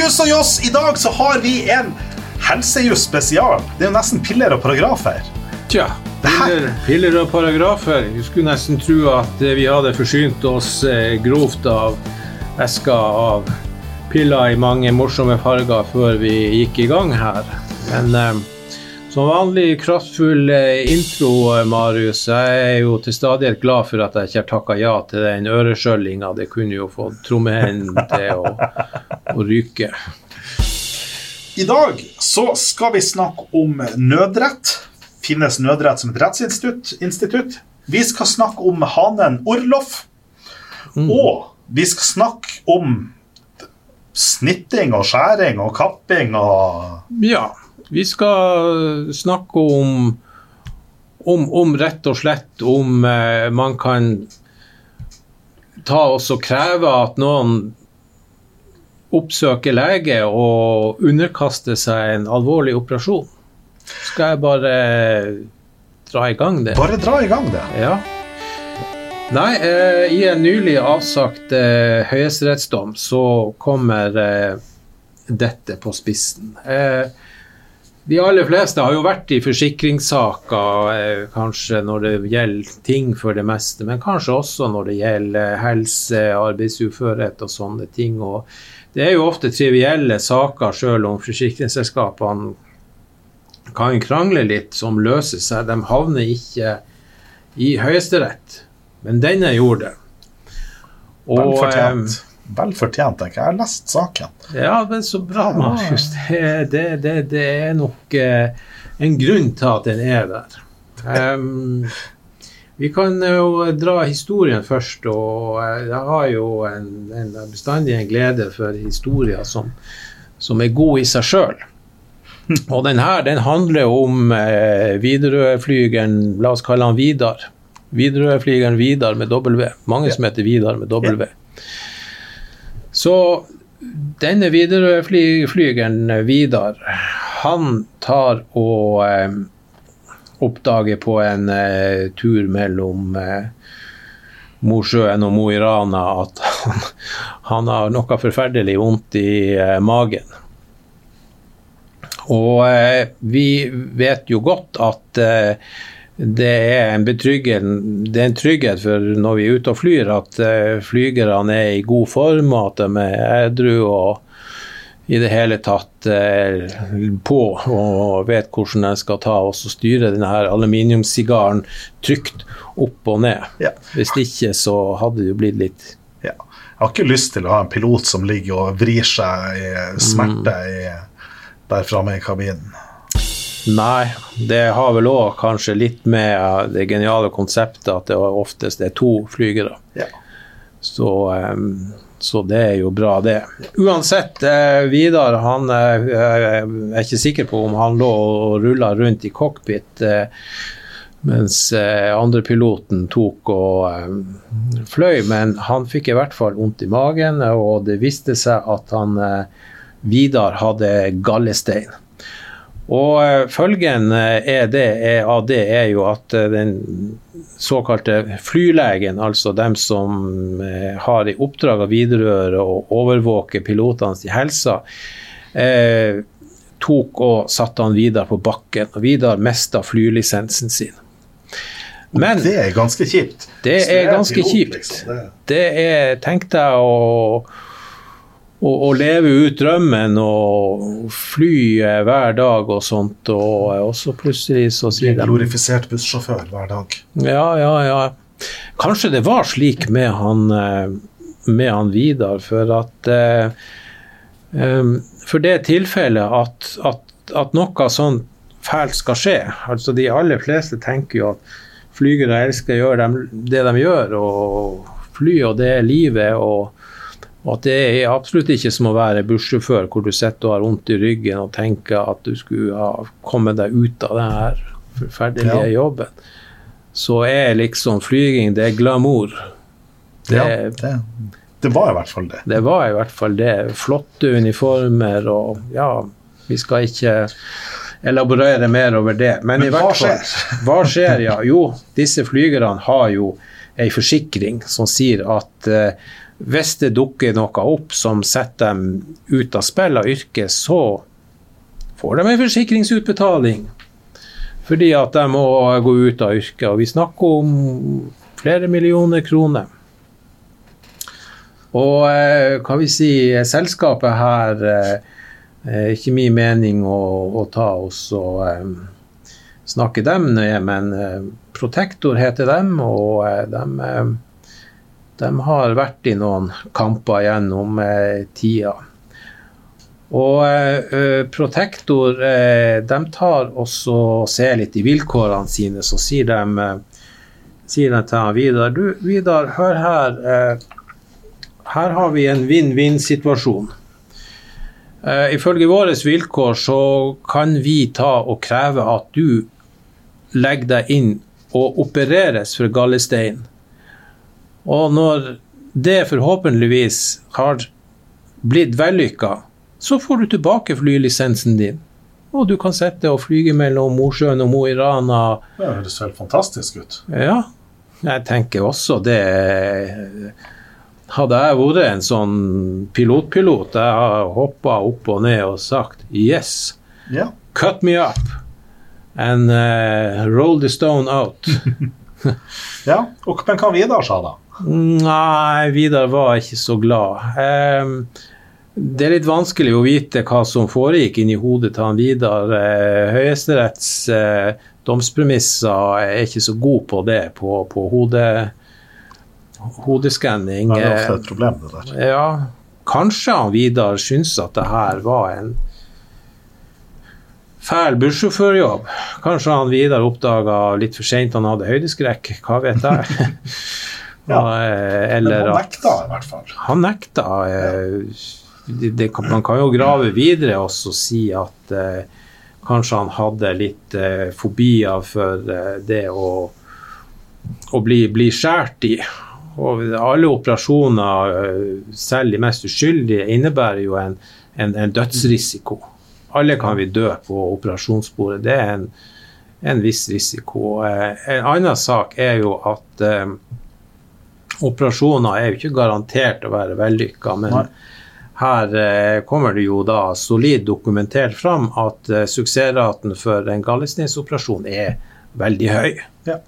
Juss og Joss! I dag så har vi en helsejuss spesial. Det er jo nesten piller og paragrafer. Tja, piller, piller og paragrafer. Vi skulle nesten tro at vi hadde forsynt oss eh, grovt av esker av piller i mange morsomme farger før vi gikk i gang her. Men eh, som vanlig kraftfull eh, intro, eh, Marius. Jeg er jo til stadighet glad for at jeg ikke har takka ja til den øreskjøllinga. Det kunne jo fått trommehendene til å, å ryke. I dag så skal vi snakke om nødrett. Finnes nødrett som et rettsinstitutt? Vi skal snakke om hanen Orloff. Og vi skal snakke om snitting og skjæring og kapping og Ja, vi skal snakke om, om, om rett og slett om eh, man kan ta og kreve at noen oppsøker lege og underkaster seg en alvorlig operasjon. Skal jeg bare dra i gang det? Bare dra i gang det. Ja. Nei, eh, i en nylig avsagt eh, høyesterettsdom så kommer eh, dette på spissen. Eh, de aller fleste har jo vært i forsikringssaker, eh, kanskje når det gjelder ting for det meste, men kanskje også når det gjelder helse, arbeidsuførhet og sånne ting. Og det er jo ofte trivielle saker, selv om forsikringsselskapene kan krangle litt, som løser seg. De havner ikke i Høyesterett, men denne gjorde det. Og, fortjent. Vel fortjent, tenker jeg. Jeg har lest saken. ja, men så bra, Markus. Det, det, det, det er nok eh, en grunn til at den er der. Um, vi kan jo dra historien først, og eh, jeg har jo en, en, bestandig en glede for historier som, som er god i seg sjøl. Og den her den handler om eh, Widerøe-flygeren, la oss kalle han Vidar. Widerøe-flygeren Vidar med W. Mange som heter Vidar med W. Så denne Widerøe-flygeren Vidar, han tar og eh, oppdager på en eh, tur mellom eh, Mosjøen og Mo i Rana at han, han har noe forferdelig vondt i eh, magen. Og eh, vi vet jo godt at eh, det er en betryggende det er en trygghet for når vi er ute og flyr, at eh, flygerne er i god form, og at de er edru og i det hele tatt eh, på og vet hvordan de skal ta og styre denne her aluminiumssigaren trygt opp og ned. Ja. Hvis ikke så hadde det jo blitt litt Ja. Jeg har ikke lyst til å ha en pilot som ligger og vrir seg i smerte i, der framme i kabinen. Nei, det har vel òg kanskje litt med det geniale konseptet at det oftest er to flygere. Ja. Så, så det er jo bra, det. Uansett, eh, Vidar han eh, jeg er ikke sikker på om han lå og rulla rundt i cockpit eh, mens eh, andrepiloten tok og eh, fløy, men han fikk i hvert fall vondt i magen, og det viste seg at han eh, Vidar hadde gallestein. Og eh, følgen eh, er det, er, av det er jo at eh, den såkalte flylegen, altså dem som har i oppdrag å videreføre å overvåke pilotenes helse, eh, tok og satte han Vidar på bakken. Og Vidar mista flylisensen sin. Men det er ganske kjipt. det er ganske kjipt. liksom, det- er Tenk deg å, å, å leve ut drømmen og fly eh, hver dag og sånt, og, og så plutselig så sier de Glorifisert bussjåfør hver dag. Ja, ja, ja. Kanskje det var slik med han, eh, med han Vidar, for at eh, For det tilfellet at, at, at noe sånt fælt skal skje. Altså De aller fleste tenker jo at flygere elsker å gjøre dem, det de gjør, og fly, og det er livet. og og at det er absolutt ikke som å være bussjåfør hvor du sitter og har vondt i ryggen og tenker at du skulle ha kommet deg ut av den her forferdelige Ja. jobben. Så er liksom flyging, det er glamour. Det, Ja, det, det var i hvert fall det. det var i hvert fall det. Flotte uniformer og ja, vi skal ikke elaborere mer over det. Men, Men i hva hvert fall, hva skjer? Ja, jo, disse flygerne har jo ei forsikring som sier at eh, hvis det dukker noe opp som setter dem ut av spill av yrket, så får de en forsikringsutbetaling. Fordi at de må gå ut av yrket. Og vi snakker om flere millioner kroner. Og eh, hva vi si, selskapet her eh, er ikke min mening å, å ta oss og eh, snakke dem ned, men eh, Protektor heter dem, og eh, de, eh, de, har vært i noen kamper gjennom eh, tida. Og eh, Protektor eh, de tar også og ser litt i vilkårene sine, så sier de, eh, sier de til Vidar Du, Vidar, hør her. her har vi en vinn-vinn-situasjon. ifølge våre vilkår så kan vi ta og kreve at du legger deg inn og opereres for gallestein. Og når det forhåpentligvis har blitt vellykka, så får du tilbake flylisensen din. Og du kan sitte og flyge mellom Mosjøen og Mo i Rana. Det høres helt fantastisk ut. Ja, jeg tenker også det. Hadde jeg vært en sånn pilotpilot, jeg har hoppa opp og ned og sagt yes, ja. cut me up and uh, roll the stone out. ja, og, Men hva sa da? Nei, Vidar var ikke så glad. Det er litt vanskelig å vite hva som foregikk inni hodet til han Vidar. Eh, Høyesteretts eh, domspremisser er ikke så god på det, på, på hode, hodeskanning. Det er ofte et problem, det der. Ja, kanskje han Vidar syns at det her var en fæl bussjåførjobb. Kanskje han Vidar oppdaga litt for seint han hadde høydeskrekk, hva vet jeg. ja. Eller Men han nekta i hvert fall. Han nekta. Ja det, det, man kan jo grave videre og si at eh, kanskje han hadde litt eh, fobier for eh, det å, å bli, bli skåret i. Og alle operasjoner, eh, selv de mest uskyldige, innebærer jo en, en, en, dødsrisiko. Alle kan vi dø på operasjonsbordet. Det er en, en viss risiko. Eh, en annen sak er jo at eh, operasjoner er jo ikke garantert å være vellykka. men Nei her eh, kommer det jo da solid dokumentert fram at eh, suksessraten for en gallestinsoperasjon er veldig høy. Ja.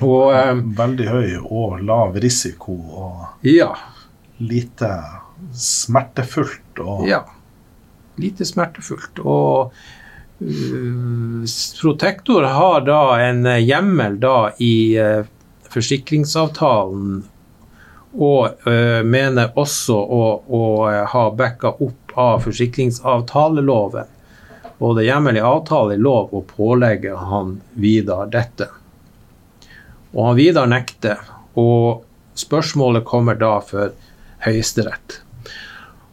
Og, eh, veldig høy og lav risiko og ja. lite smertefullt. Og ja. Lite smertefullt. Og uh, Protektor har da en hjemmel da i uh, forsikringsavtalen og øh, mener også å, å eh, ha backa opp av forsikringsavtaleloven. Både hjemmel i avtale i lov og pålegge han Vidar dette. Og han Vidar nekter, og spørsmålet kommer da for Høyesterett.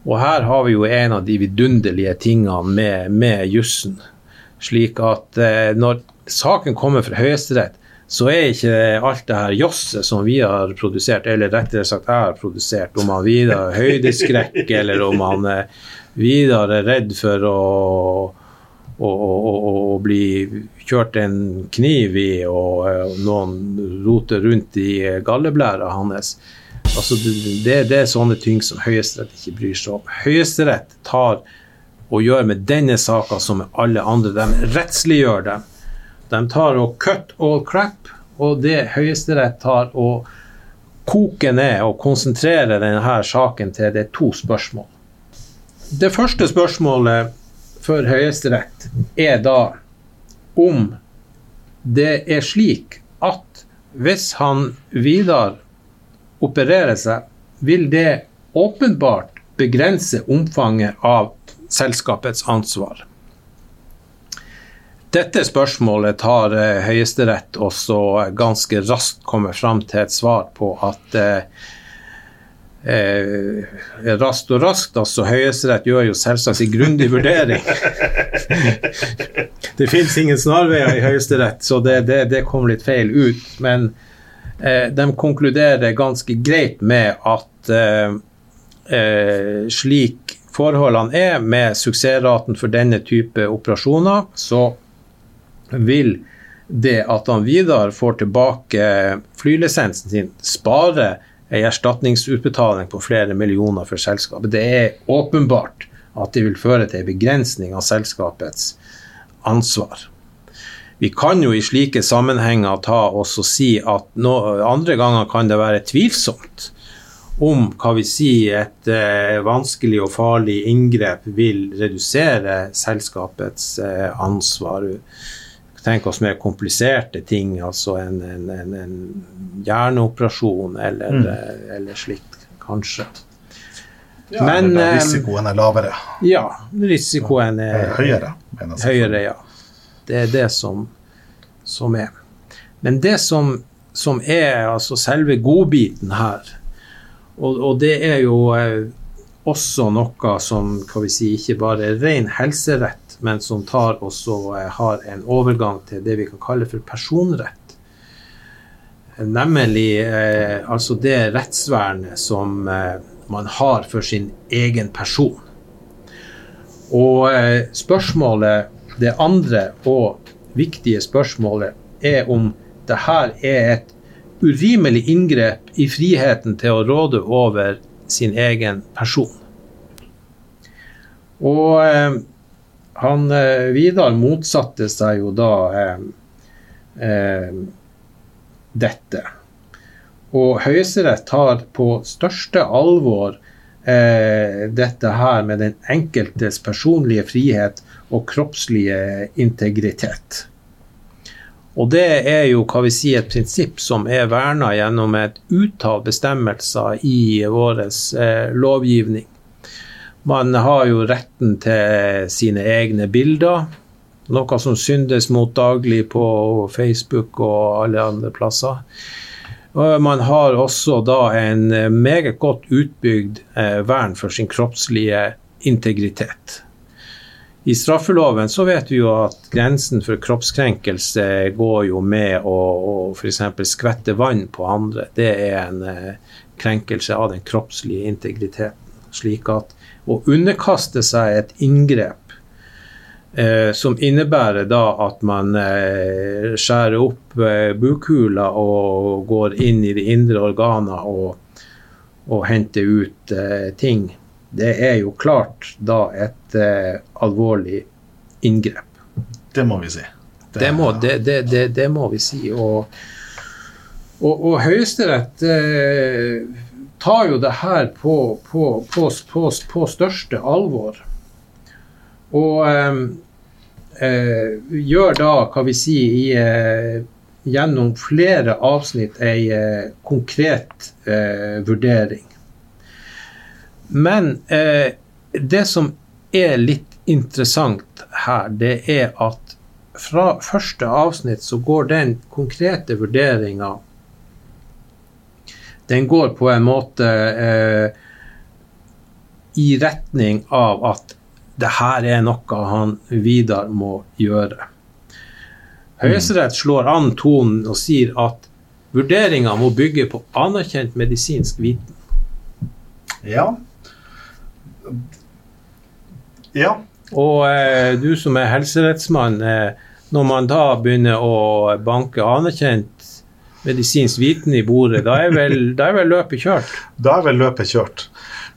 Og her har vi jo en av de vidunderlige tingene med, med jussen. Slik at eh, når saken kommer fra Høyesterett, så er ikke alt det her josset som vi har produsert, eller rettere sagt jeg har produsert, om han Vidar høydeskrekk, eller om han Vidar er redd for å, å, å, å, bli kjørt en kniv i, og noen roter rundt i galleblæra hans. Altså, det, det, er sånne ting som Høyesterett ikke bryr seg om. Høyesterett tar og gjør med denne saka som med alle andre. De rettsliggjør dem. De tar og cut all crap, og det Høyesterett tar og koker ned og konsentrerer denne saken til det er to spørsmål. Det første spørsmålet for Høyesterett er da om det er slik at hvis han Vidar opererer seg, vil det åpenbart begrense omfanget av selskapets ansvar. Dette spørsmålet tar eh, Høyesterett også ganske raskt kommet fram til et svar på at eh, eh, raskt og raskt, altså Høyesterett gjør jo selvsagt en grundig vurdering. det fins ingen snarveier i Høyesterett, så det, det, det, kom litt feil ut. Men eh, de konkluderer ganske greit med at eh, eh, slik forholdene er med suksessraten for denne type operasjoner, så vil det at han Vidar får tilbake flylisensen sin, spare en erstatningsutbetaling på flere millioner for selskapet. Det er åpenbart at det vil føre til en begrensning av selskapets ansvar. Vi kan jo i slike sammenhenger ta oss og si at no, andre ganger kan det være tvilsomt om hva vi sier et eh, vanskelig og farlig inngrep vil redusere selskapets eh, ansvar. Tenk oss mer kompliserte ting, altså en, en, en, en hjerneoperasjon eller, mm. Eh, eller slikt, kanskje. Ja, Men eh, risikoen er lavere. Ja, risikoen er, er høyere. Høyere, ja. Det er det som, som er. Men det som, som er altså selve godbiten her, og, og det er jo eh, også noe som kan vi si, ikke bare er ren helserett, men som tar også eh, har en overgang til det vi kan kalle for personrett. Nemlig eh, altså det rettsvernet som eh, man har for sin egen person. Og eh, spørsmålet, det andre og viktige spørsmålet, er om det her er et urimelig inngrep i friheten til å råde over sin egen person. Og eh, han eh, Vidar motsatte seg jo da eh, eh dette. Og Høyesterett tar på største alvor eh, dette her med den enkeltes personlige frihet og kroppslige integritet. Og det er jo hva vi sier, et prinsipp som er verna gjennom et utall bestemmelser i vår eh, lovgivning. Man har jo retten til sine egne bilder, noe som syndes mot daglig på Facebook og alle andre plasser. Man har også da en meget godt utbygd eh, vern for sin kroppslige integritet. I straffeloven så vet vi jo at grensen for kroppskrenkelse går jo med å, å f.eks. skvette vann på andre. Det er en eh, krenkelse av den kroppslige integriteten. Slik at å underkaste seg et inngrep eh, som innebærer da at man eh, skjærer opp eh, bukhula og går inn i de indre organer og, og henter ut eh, ting det er jo klart da et eh, alvorlig inngrep. Det må vi si. Det, det, må, det, det må, vi si. Og, og, og Høyesterett eh, tar jo det her på, på, på, på største alvor. Og eh, eh, gjør da, hva vi sier, i, eh, gjennom flere avsnitt ei eh, konkret vurdering. Men eh, det som er litt interessant her, det er at fra første avsnitt så går den konkrete vurderinga Den går på en måte eh, i retning av at det her er noe han Vidar må gjøre. Høyesterett slår an tonen og sier at vurderinga må bygge på anerkjent medisinsk viten. Ja, ja. Og eh, du som er helserettsmann, eh, når man da begynner å banke anerkjent medisinsk viten i bordet, da er vel, da er vel løpet kjørt? Da er vel løpet kjørt.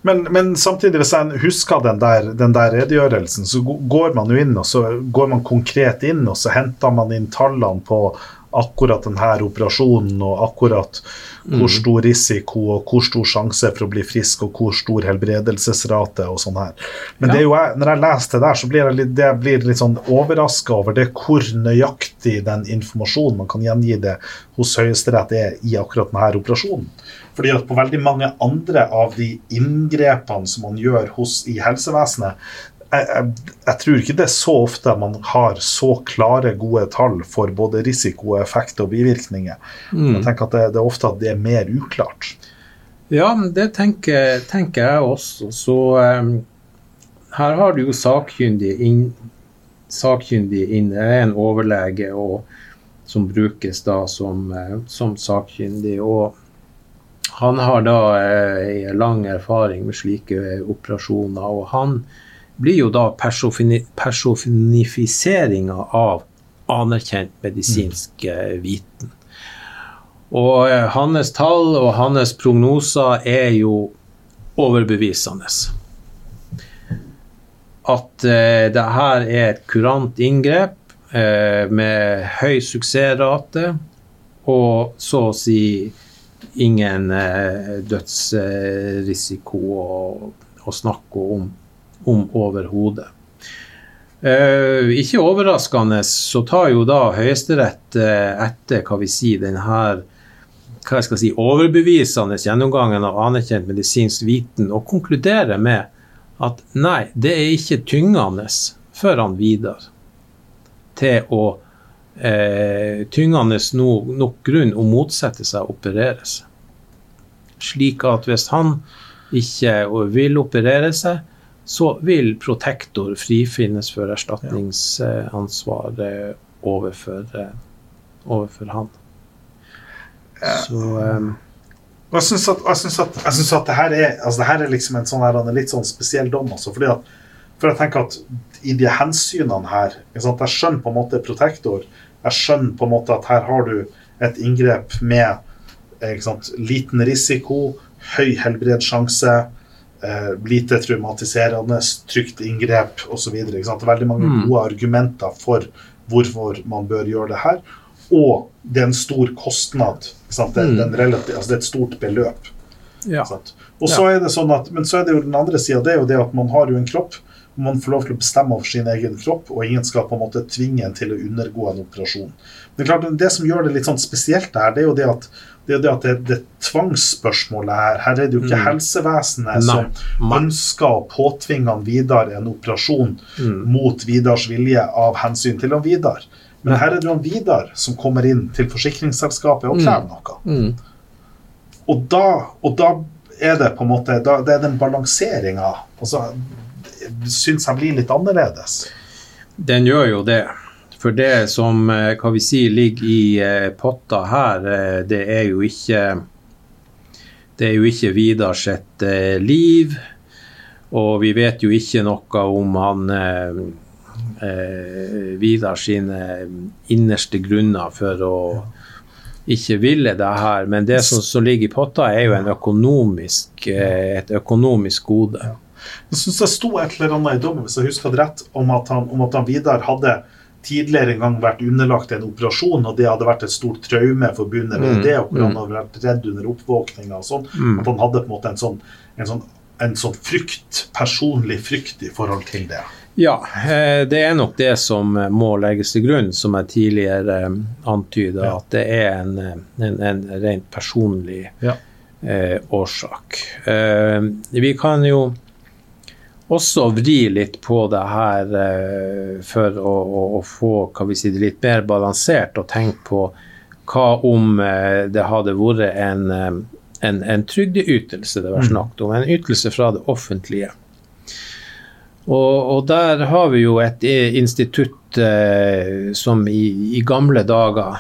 Men, men, samtidig, hvis jeg husker den der, den der, redegjørelsen, så går man jo inn og så går man konkret inn og så henter man inn tallene på akkurat denne operasjonen og akkurat hvor mm. stor risiko og hvor stor sjanse for å bli frisk og hvor stor helbredelsesrate og sånn her. Men ja. jeg, når jeg leser det der, så blir jeg litt, det blir litt sånn overraska over det hvor nøyaktig den informasjonen man kan gjengi det hos Høyesterett er i akkurat denne operasjonen. Fordi at på veldig mange andre av de inngrepene som man gjør hos, i helsevesenet, jeg, jeg, jeg, tror ikke det er så ofte man har så klare, gode tall for både risiko, effekt og bivirkninger. Mm. Jeg tenker at det, det, er ofte at det er mer uklart. Ja, det tenker, tenker jeg også. Så um, her har du jo sakkyndig inn, sakkyndig er en overlege og, som brukes da som, uh, som sakkyndig. og han har da eh, lang erfaring med slike operasjoner, og han blir jo da personifiseringa av anerkjent medisinsk mm. viten. Og eh, hans tall og hans prognoser er jo overbevisende. At eh, det her er et kurant inngrep eh, med høy suksessrate og så å si ingen eh, dødsrisiko å, å, snakke om, om overhodet. Eh, ikke overraskende så tar jo da Høyesterett eh, etter hva vi sier, denne hva jeg skal si, overbevisende gjennomgangen av anerkjent medisinsk viten og konkluderer med at nei, det er ikke tyngende for han Vidar til å eh, Tyngende nok, nok grunn å motsette seg å operere seg. Slik at hvis han ikke vil operere seg, så vil protektor frifinnes for erstatningsansvaret overfor, overfor han. Så um, jeg syns at, at, at det, her er, altså det her er liksom en sånn her, en litt sånn spesiell dom. Altså, fordi at, for jeg tenker at i de hensynene her Jeg skjønner på en måte protektor. Jeg skjønner på en måte at her har du et inngrep med sant, liten risiko, høy helbredssjanse eh, lite traumatiserende, trygt inngrep osv. Det veldig mange mm. gode argumenter for hvorfor man bør gjøre det her. Og det er en stor kostnad. Det, mm. relativ, altså det, er et stort beløp. Ja. Og så er det sånn at, Men så er det jo den andre sida. Det er jo det at man har jo en kropp. Man får lov til å bestemme over sin egen kropp, og ingen skal på en måte tvinge en til å undergå en operasjon. Men klart, det som gjør det litt sånn spesielt, der, det er jo det at det er det at det, det tvangsspørsmålet her Her er det jo ikke mm. helsevesenet Nei. som ønsker å påtvinge han Vidar en operasjon mm. mot Vidars vilje av hensyn til han Vidar. Men her er det jo han Vidar som kommer inn til forsikringsselskapet og krever mm. noe. Mm. Og, da, og da er det på en måte da, Det er den balanseringa altså, syns jeg blir litt annerledes. Den gjør jo det. For det som eh, hva vi sier, ligger i eh, potta her, eh, det er jo ikke det er jo ikke Vidar sitt liv. Og vi vet jo ikke noe om han eh, Vidar sine innerste grunner for å ikke ville det her. Men det som, som ligger i potta, er jo økonomisk, et økonomisk gode. Jeg syns det sto et eller annet i dommen, hvis jeg husker det rett, om at han, om at han Vidar hadde tidligere en gang vært underlagt en operasjon, og det hadde vært et stort traume forbundet med mm. det, og hvor han mm. hadde vært redd under oppvåkninga og sånn. Mm. At han hadde på en måte en sånn, en sånn, en sånn frykt, personlig frykt i forhold til det. Ja, eh, det er nok det som må legges til grunn, som jeg tidligere eh, antyda, ja. at det er en, en, en rent personlig ja. eh, årsak. Eh, vi kan jo også vri litt på det her eh, for å, å, å, få si, det litt mer balansert og tenke på hva om eh, det hadde vært en, eh, en, en trygdeytelse det var mm. snakket om, en ytelse fra det offentlige. Og, og der har vi jo et eh, institutt eh, som i, i, gamle dager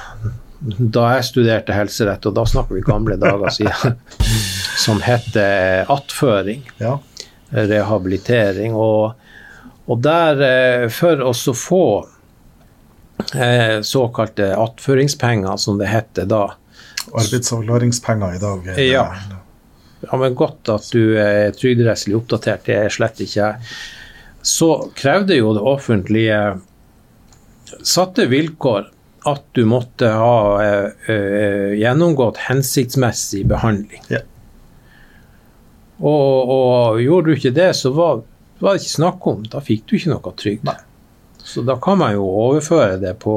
da jeg studerte helserett, og da snakker vi gamle dager siden, som heter attføring. Ja rehabilitering. Og, og der, for for å få eh, såkalte attføringspenger, som det heter da Arbeidsavklaringspenger i dag? Ja. ja. men Godt at du er trygderettslig oppdatert, det er slett ikke jeg. Så krevde jo det offentlige satte vilkår at du måtte ha eh, gjennomgått hensiktsmessig behandling. Ja. Og, og, gjorde du ikke det, så var, var, det ikke snakk om. Da fikk du ikke noe trygd. Så da kan man jo overføre det på,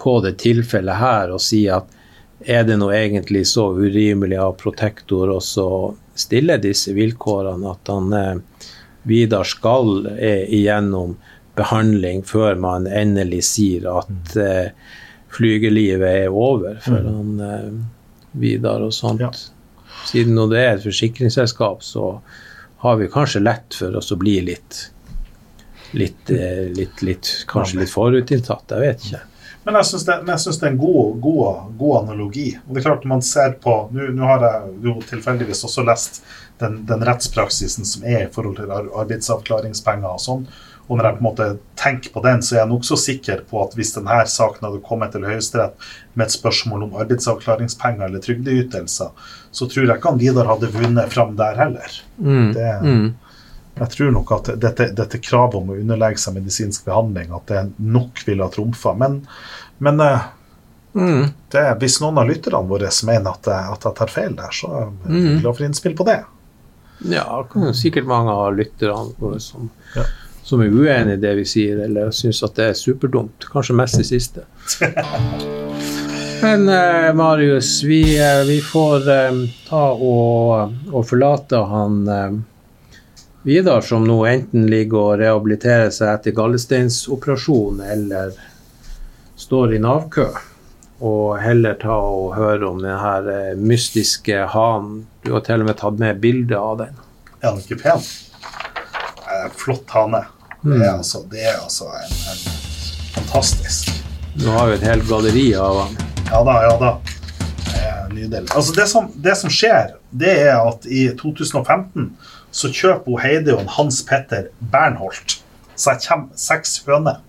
på det tilfellet her og si at er det nå egentlig så urimelig av protektor å stille disse vilkårene at han eh, Vidar skal eh, igjennom behandling før man endelig sier at mm. eh, flygelivet er over for mm. han eh, Vidar og sånt. Ja. Siden når det er et forsikringsselskap, så har vi kanskje lett for oss å bli litt, litt, eh, litt, litt Kanskje litt forutinntatt. Jeg vet ikke. Men jeg syns det, det, er en god, god, god, analogi. Og det er klart man ser på Nå har jeg jo tilfeldigvis også lest den, den, rettspraksisen som er i forhold til arbeidsavklaringspenger og sånn. Og når jeg på en måte tenker på den, så er jeg nokså sikker på at hvis denne saken hadde kommet til Høyesterett med et spørsmål om arbeidsavklaringspenger eller trygdeytelser, så tror jeg ikke han Vidar hadde vunnet fram der heller. Mm. Det, Mm. jeg tror nok at dette, dette kravet om å underlegge seg medisinsk behandling, at det nok ville ha trumfa. Men, men eh, Mm. det, hvis noen av lytterne våre mener at jeg, at jeg tar feil der, så er jeg glad for innspill på det. Ja, det kan jo sikkert mange av lytterne våre som, Ja. Som er uenig i det vi sier, eller syns at det er superdumt. Kanskje mest det siste. Men eh, Marius, vi, eh, vi får eh, ta og, og forlate han eh, Vidar, som nå enten ligger og rehabiliterer seg etter gallesteinsoperasjon eller står i Nav-kø, og heller ta og høre om den her eh, mystiske hanen. Du har til og med tatt med bilde av den. Er den ikke pen? Eh, flott hane. Det er altså, det er altså en, en fantastisk Nå har vi et helt galleri av ham. Ja da, ja da. Nydelig. Altså det, som, det som skjer, det er at i 2015 så kjøper Heidi og Hans Petter Bernholt seg kommer seks høner.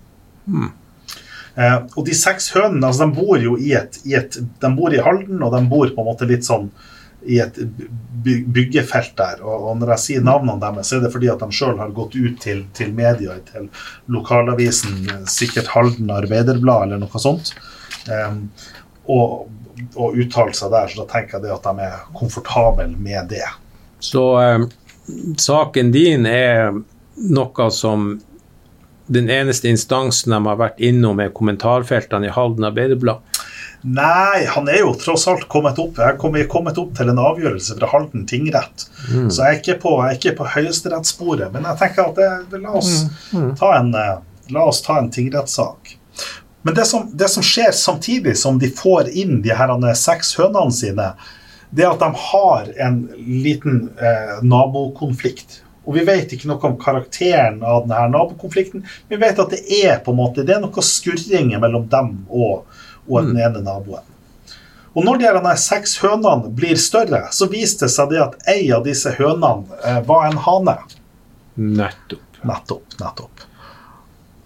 Eh, og de seks hønene altså de bor jo i et, i et De bor i Halden, og de bor på en måte litt sånn i et byggefelt der. Og, og når jeg sier navnene deres, så er det fordi at de sjøl har gått ut til, til media, til lokalavisen, sikkert Halden Arbeiderblad eller noe sånt, um, og, og uttalt seg der. Så da tenker jeg det at de er komfortable med det. Så um, saken din er noe som den eneste instansen de har vært innom, er kommentarfeltene i Halden Arbeiderblad. Nei, han er jo tross alt kommet opp Jeg er kommet, opp til en avgjørelse fra Halden tingrett. Så jeg er ikke på, er ikke på høyesterettssporet. Men jeg tenker at det, la, oss ta en, eh, la oss ta en tingrettssak. Men det som, det som skjer samtidig som de får inn de her seks hønene sine, det er at de har en liten eh, nabokonflikt. Og vi vet ikke noe om karakteren av denne nabokonflikten. Vi vet at det er på en måte, det er noe skurringer mellom dem og, og den ene naboen. Og når de her seks hønene blir større, så viste det seg det at ei av disse hønene eh, var en hane. Nettopp. Nettopp, nettopp.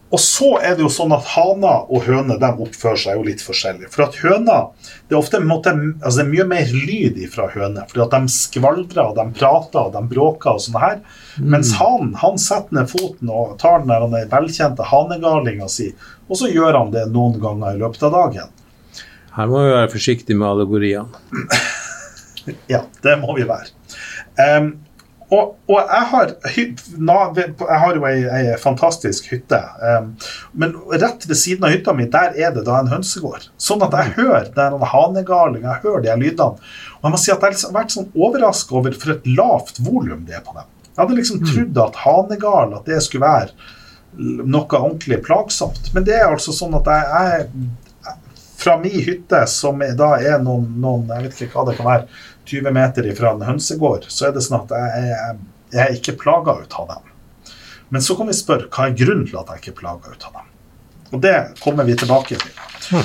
Og så er det jo sånn at haner og høner de oppfører seg jo litt forskjellig. For at høner Det er ofte måte, altså det er mye mer lyd fra høner. fordi at de skvaldrer, og de prater og de bråker og sånn her. Mens hanen han setter ned foten og tar den der velkjente hanegalinga si, og så gjør han det noen ganger i løpet av dagen. Her må vi være forsiktige med allegoriene. Ja, det må vi være. Um, og, og jeg har Jeg har jo ei, ei fantastisk hytte. um, men rett ved siden av hytta mi, der er det da en hønsegård. Sånn at jeg hører den hanegaling, jeg hører de lydene. Og jeg må si at jeg har vært sånn overraska over for et lavt volum det er på dem. Jeg hadde liksom trodd at hanegal at det skulle være noe ordentlig plagsomt. Men det er altså sånn at jeg, jeg fra min hytte, som da er noen, noen jeg vet ikke hva det kan være, 20 meter ifra en hønsegård, så er det sånn at jeg, jeg, jeg er ikke plaga ut av dem. Men så kan vi spørre hva er grunnen til at jeg ikke er plaga ut av dem. Og det kommer vi tilbake til.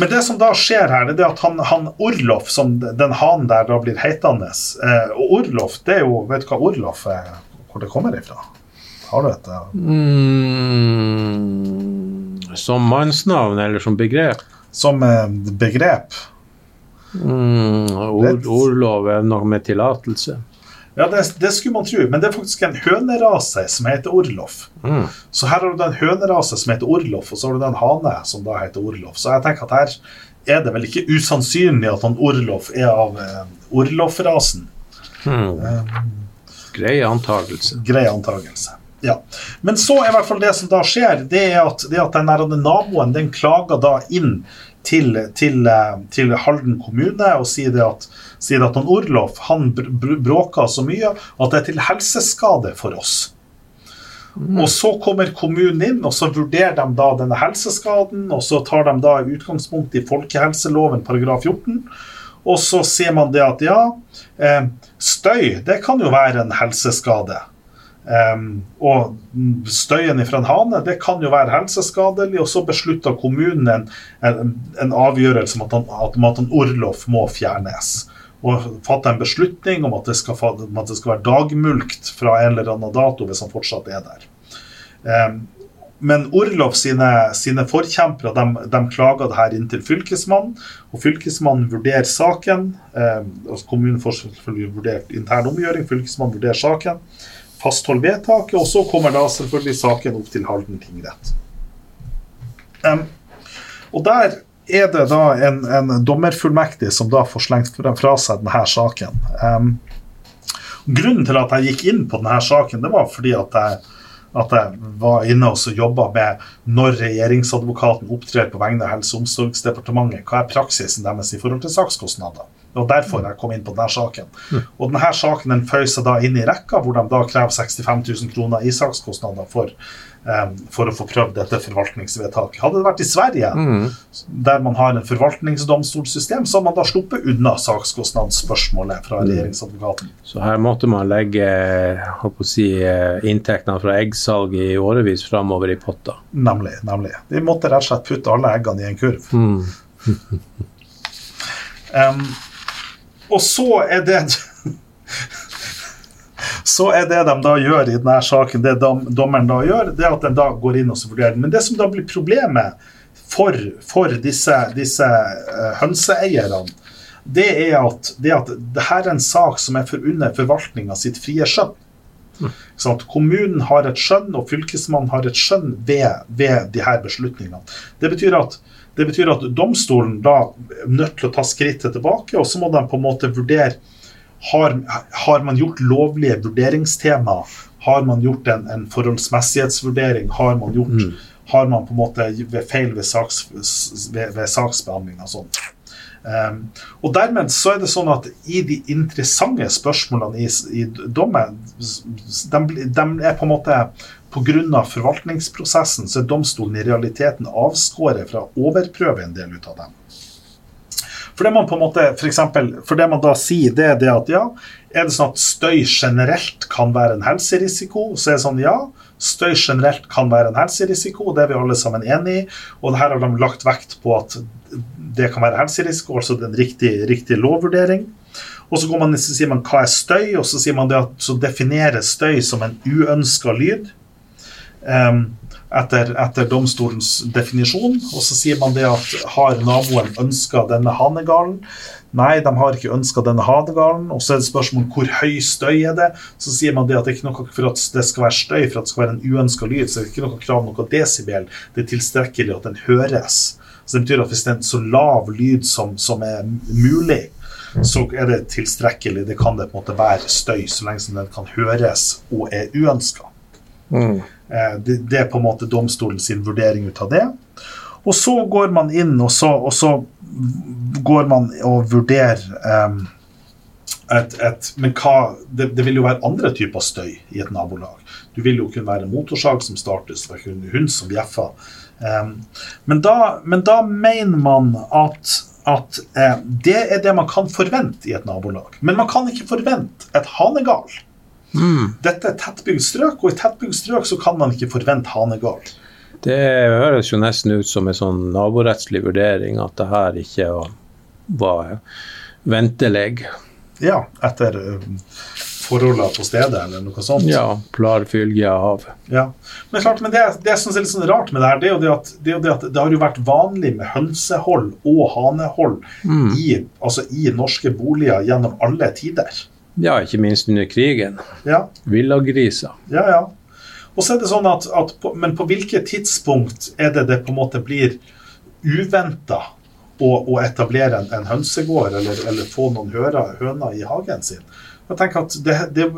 Men det som da skjer her, det er at han, han Orlof, som den hanen der da blir heitende eh, Og Orlof, det er jo Vet du hva Orlof er? Hvor det kommer ifra? Har du et Mm, som mannsnavn eller som begrep? Som eh, begrep? Mm, ord, ordlov er noe med tillatelse. Ja, det, det skulle man tro, men det er faktisk en hønerase som heter Orlof. Mm. Så her har du en hønerase som heter Orlof, og så har du en hane som da heter Orlof. Så jeg tenker at her er det vel ikke usannsynlig at han Orlof er av eh, Orlof-rasen. Mm. Grei antagelse. Grei antakelse. Ja. Men så er i hvert fall det som da skjer, det er at, det at den naboen den klager da inn til, til, eh, til Halden kommune og sier det at, sier at han Orlof han br br bråker så mye at det er til helseskade for oss. Og så kommer kommunen inn, og så vurderer de da denne helseskaden, og så tar de da utgangspunkt i folkehelseloven paragraf 14. Og så sier man det at ja, eh, støy det kan jo være en helseskade. Um, og støyen fra en hane det kan jo være helseskadelig, og så beslutter kommunen en, en, en avgjørelse om at, han, at, om at han Orlof må fjernes. Og fatter en beslutning om at det, skal, at det skal være dagmulkt fra en eller annen dato hvis han fortsatt er der. Um, men Orlov sine, sine forkjempere de, de klager det her inn til Fylkesmannen, og Fylkesmannen vurderer saken. Eh, altså kommunen får selvfølgelig vurdert intern omgjøring, Fylkesmannen vurderer saken, fastholder vedtaket, og så kommer da selvfølgelig saken opp til Halden tingrett. Um, og der er det da en, en, dommerfullmektig som da får slengt fra, seg denne saken. Um, grunnen til at jeg gikk inn på denne saken, det var fordi at jeg at jeg var inne og jobba med når regjeringsadvokaten opptrer på vegne av Helse- og omsorgsdepartementet. Hva er praksisen deres i forhold til sakskostnader? Og Derfor jeg kom inn på denne saken. Mm. Og denne saken den føyer seg da inn i rekka, hvor de da krever 65 000 kroner i sakskostnader for um, for å få prøvd dette forvaltningsvedtaket. Hadde det vært i Sverige, mm. der man har en forvaltningsdomstolssystem, så hadde man da sluppet unna sakskostnadsspørsmålet fra mm. regjeringsadvokaten. Så her måtte man legge si, eh, inntektene fra eggsalg i årevis framover i potta? Nemlig. nemlig. De måtte rett og slett putte alle eggene i en kurv. Mm. um, og så er det så er det de da gjør i denne saken, det dommeren da gjør, det er at den da går inn og så vurderer Men det som da blir problemet for, for disse, disse uh, hønseeierne, det er at, det at det her er en sak som er for under forvaltninga sitt frie skjønn. Sånn kommunen har et skjønn, og fylkesmannen har et skjønn ved, ved de her beslutningene. Det betyr, at, det betyr at domstolen da er nødt til å ta skrittet tilbake, og så må de på en måte vurdere har, har, man gjort lovlige vurderingstema? Har man gjort en, en forholdsmessighetsvurdering? Har man gjort mm. har man på en måte ved feil ved, saks, ved, ved saksbehandling og sånn? Um, og dermed så er det sånn at i de interessante spørsmålene i, i dommen, de, de, er på en måte Pga. forvaltningsprosessen så er domstolen i realiteten avskåret fra å overprøve en del ut av dem. For det man på en måte, for, eksempel, for det man da sier, det er det at ja, er det sånn at støy generelt kan være en helserisiko? Så er det sånn ja, støy generelt kan være en helserisiko, det er vi alle sammen enig i. Og her har de lagt vekt på at det kan være helserisiko, altså den riktige, en riktig, riktig lovvurdering. Og så, man, så, sier man hva er støy, og så sier man det at så definerer støy som en uønska lyd. Etter, etter, domstolens definisjon. Og så sier man det at har naboen ønska denne hanegalen? Nei, de har ikke ønska denne hanegalen. Og så er det spørsmål hvor høy støy er det. Så sier man det at det er ikke noe for at det skal være støy, for at det skal være en uønska lyd. Så det er ikke noe krav om noe desibel. Det er tilstrekkelig at den høres. Så det betyr at hvis det er en så lav lyd som, som er mulig, så er det tilstrekkelig. Det kan det på en måte være støy, så lenge som den kan høres og er uønska. Mm. Eh, det, er på en måte domstolen sin vurdering ut av det. Og så går man inn, og så, og så går man og vurderer um, et, et, Men hva det, det, vil jo være andre typer støy i et nabolag. Du vil jo kunne være motorsag som startes, det kunne hund som bjeffer. Um, men, da, men, da, mener man at, at uh, det er det man kan forvente i et nabolag. Men man kan ikke forvente et hanegal. Mm. Dette er tettbygd strøk, og i tettbygd strøk så kan man ikke forvente hanegård. Det høres jo nesten ut som en sånn naborettslig vurdering at det her ikke var ventelig. Ja, etter um, forholdene på stedet, eller noe sånt. Ja, klar fylge av. Ja. Men klart, men det, det som er litt sånn rart med det her, det er jo det at det, det, at det har jo vært vanlig med hønsehold og hanehold mm. i, altså i norske boliger gjennom alle tider. Ja, ikke minst under krigen. Ja. Villagriser. Ja, ja. Og så er det sånn at, at på, Men på hvilket tidspunkt er det det på en måte blir uventa å, å, etablere en, en hønsegård eller, eller, få noen hører, høner i hagen sin? Jeg tenker at det, det,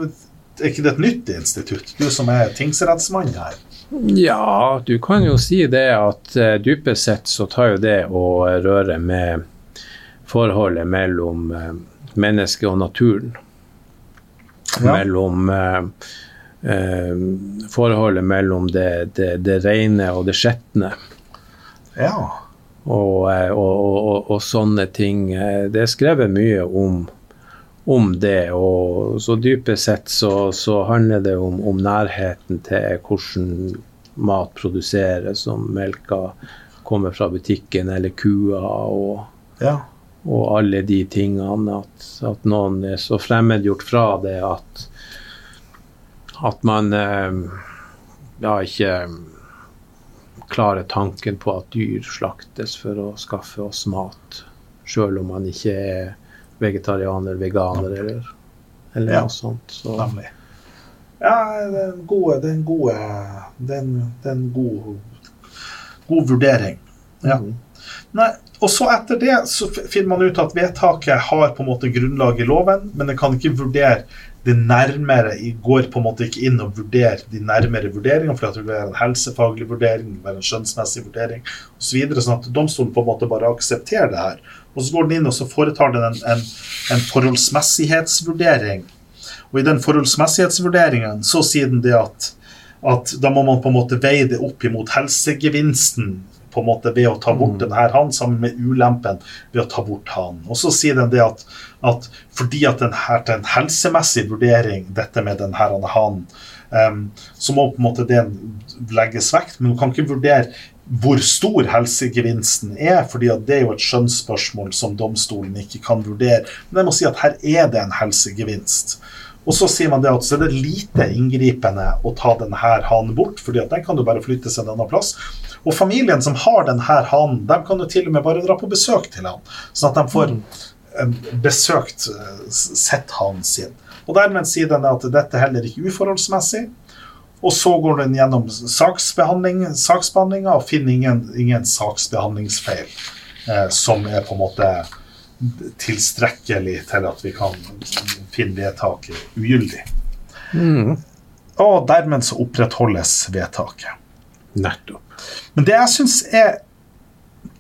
Er ikke det et nytt institutt, du som er tingsrettsmann her? Ja, du kan jo si det at uh, dypest sett så tar jo det å røre med forholdet mellom uh, mennesket og naturen ja. mellom eh, eh, Forholdet mellom det, det, det rene og det skjetne. Ja. Og, eh, og, og, og, sånne ting. Det er skrevet mye om, om det. Og så dypest sett så, så handler det om, om, nærheten til hvordan mat produseres, som melka kommer fra butikken eller kua. og ja og alle de tingene. At, at, noen er så fremmedgjort fra det at, at man eh, ja, ikke klarer tanken på at dyr slaktes for å skaffe oss mat, sjøl om man ikke er vegetarianer, veganer eller, eller Ja. noe sånt. Så, Nemlig. Ja, det er en god, det er en god, det er en, det er en god, god vurdering. Ja. Mm. Nei, og så etter det så finner man ut at vedtaket har på en måte grunnlag i loven, men det kan ikke vurdere det nærmere, det går på en måte ikke inn og vurderer de nærmere vurderingene, for det vil være en helsefaglig vurdering, det vil være en skjønnsmessig vurdering osv. Sånn at domstolen på en måte bare aksepterer det her. Og så går den inn og så foretar den en, en, en forholdsmessighetsvurdering. Og i den forholdsmessighetsvurderingen så sier den det at, at da må man på en måte veie det opp imot helsegevinsten på en måte ved å ta bort denne her han, sammen med ulempen ved å ta bort han. Og så sier den det at, at fordi at den her til en helsemessig vurdering, dette med den her han, um, så må på en måte det legges vekt, men du kan ikke vurdere hvor stor helsegevinsten er, fordi at det er jo et skjønnsspørsmål som domstolen ikke kan vurdere. Men jeg må si at her er det en helsegevinst. Og så sier man det at så er det lite inngripende å ta denne hanen bort, fordi at den kan jo bare flytte seg en annen plass. Og familien som har denne hanen, de kan jo til og med bare dra på besøk til han, sånn at de får eh, besøkt eh, sett hanen sin. Og dermed sier den at dette er heller ikke uforholdsmessig. Og så går den gjennom saksbehandling, saksbehandlinga og finner ingen, ingen saksbehandlingsfeil eh, som er på en måte tilstrekkelig til at vi kan finne vedtaket ugyldig. Mm. Og dermed så opprettholdes vedtaket. Nettopp. Men det jeg syns er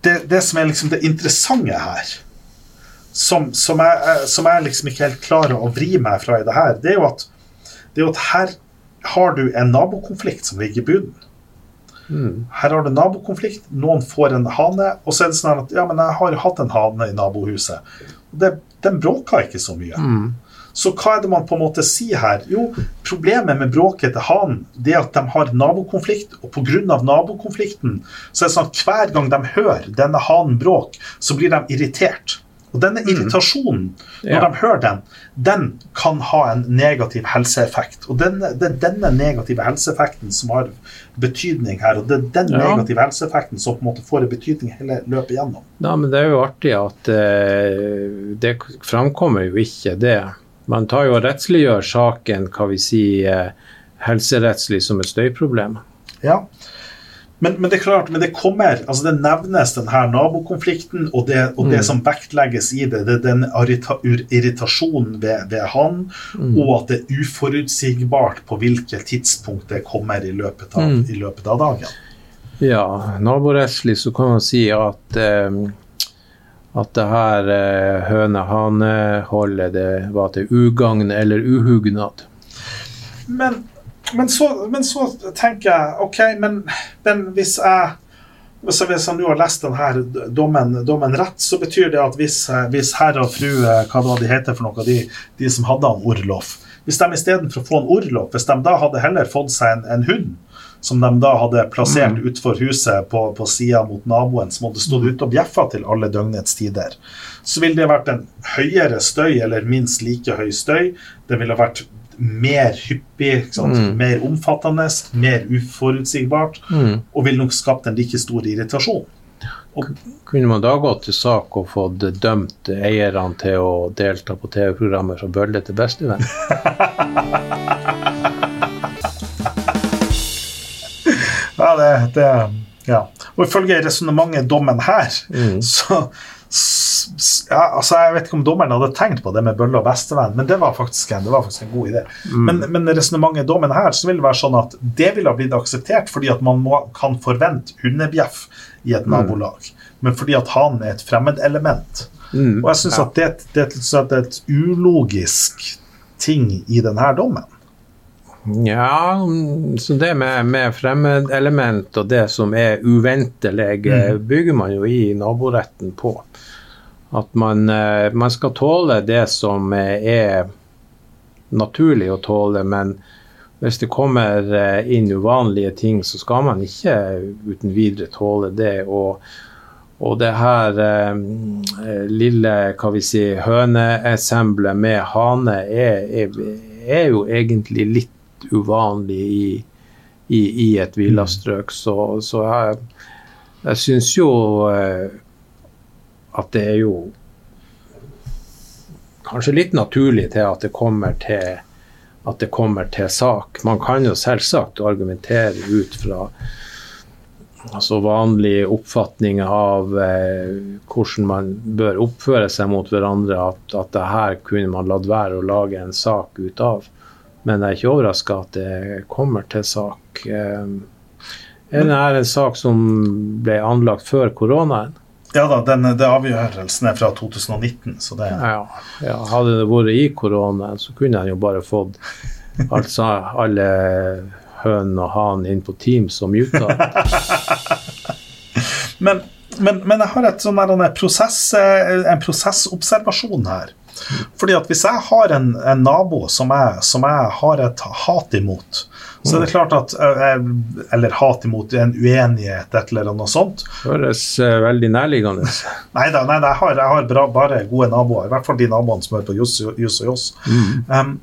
det, det som er liksom det interessante her, som, som, jeg, som jeg liksom ikke helt klarer å vri meg fra i det her, det er jo at, det er at her har du en nabokonflikt som ligger i bunnen. Mm. Her har du nabokonflikt, noen får en hane, og så er det sånn at ja, men jeg har hatt en hane i nabohuset. Og det, den bråka ikke så mye. Mhm. Så hva er det man på en måte sier her? Jo, problemet med bråket til hanen det er at de har nabokonflikt, og pga. nabokonflikten så er det sånn at hver gang de hører denne hanen bråke, så blir de irritert. Og denne irritasjonen, når Ja. de hører den, den kan ha en negativ helseeffekt. Og denne, det er denne negative helseeffekten som har betydning her, og det er den Ja. negative helseeffekten som på en måte får en betydning hele løpet gjennom. Ja, men det er jo artig at eh, det framkommer jo ikke det. Man tar jo og rettsliggjør saken, hva vi sier, eh, helserettslig som et støyproblem. Ja. Men, men det er klart, men det kommer, altså det nevnes den her nabokonflikten, og det, og det Mm. som vektlegges i det, det er den irritasjonen ved, ved han, Mm. og at det er uforutsigbart på hvilket tidspunkt det kommer i løpet av, Mm. i løpet av dagen. Ja, naborettslig så kan man si at eh, at det her eh, høne-hane-holdet det var til ugagn eller uhugnad. Men, men, men så tenker jeg OK, men, men hvis jeg hvis hvis jeg nå har lest denne dommen, dommen rett, så betyr det at hvis, hvis herr og fru eh, Hva var de heter for noe, de, de som hadde han Orlof Hvis de istedenfor å få en Orlof, hvis de da hadde heller fått seg en, en hund som de da hadde plassert Mm. utenfor huset på, på sida mot naboen, som hadde stått ute og bjeffa til alle døgnets tider, så ville det vært en høyere støy, eller minst like høy støy. Det ville vært mer hyppig? Mm. mer omfattende, mer uforutsigbart, Mm. og ville nok skapt en like stor irritasjon. Kunne man da gått til sak og fått dømt eierne til å delta på TV-programmet som bølle til bestevenn? Ja, det, det ja. Og ifølge resonnementet dommen her, Mm. så ja, altså Jeg vet ikke om dommeren hadde tenkt på det med bølle og bestevenn, men det var faktisk en, det var faktisk en god idé. Mm. Men, men resonnementet i dommen her så vil det være sånn at det ville ha blitt akseptert fordi at man må, kan forvente hundebjeff i et Mm. nabolag, men fordi at han er et fremmedelement. Mm. Og jeg syns Ja. at det, det det er et ulogisk ting i denne dommen. Ja, så det med, med fremmedelement og det som er uventelig, mm. bygger man jo i naboretten på. At man, eh, man skal tåle det som eh, er naturlig å tåle, men hvis det kommer eh, inn uvanlige ting, så skal man ikke uten videre tåle det. Og, og det her eh, lille hva vi si, høneessemblet med hane er, er, er jo egentlig litt uvanlig i, i, i et villastrøk. Så, så jeg, jeg syns jo eh, at det er jo kanskje litt naturlig til at det kommer til at det kommer til sak. Man kan jo selvsagt argumentere ut fra altså vanlige oppfatninger av eh, hvordan man bør oppføre seg mot hverandre, at, at det her kunne man latt være å lage en sak ut av. Men jeg er ikke overraska at det kommer til sak. Eh, er det en sak som ble anlagt før koronaen? Ja da, den, det avgjørelsen er fra 2019, så det Ja, ja, Hadde det vært i koronaen, så kunne en jo bare fått altså, alle høn og han inn på Teams og muta. Men, men, men jeg har et sånn der, en, prosess, en prosessobservasjon her. Fordi at Hvis jeg har en, en nabo som jeg, som jeg har et hat imot, så er det klart at Eller hat imot en uenighet, et eller annet sånt. Høres uh, veldig nærliggende Nei da, nei, jeg har, jeg har bra, bare gode naboer. I hvert fall de naboene som hører på Juss og Joss. Mm. Um,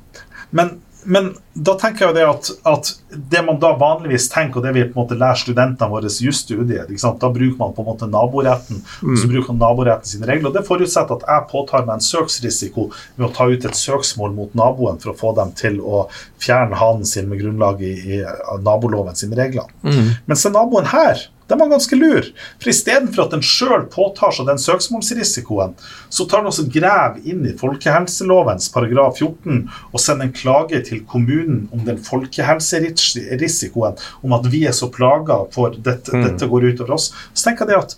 men men da tenker jeg det at, at, det man da vanligvis tenker, og det vi på en måte lærer studentene våre i jusstudiet, da bruker man på en måte naboretten, og så mm. bruker man naboretten sine regler. og Det forutsetter at jeg påtar meg en søksrisiko med å ta ut et søksmål mot naboen for å få dem til å fjerne hanen sin med grunnlag i, i naboloven sine regler. Mm. Mens den naboen her den var ganske lur. For istedenfor at den sjøl påtar seg den søksmålsrisikoen, så tar den også grev inn i folkehelselovens paragraf 14 og sender en klage til kommunen om den folkehelserisikoen, om at vi er så plaga for dette, mm. dette går utover oss. Så tenker jeg at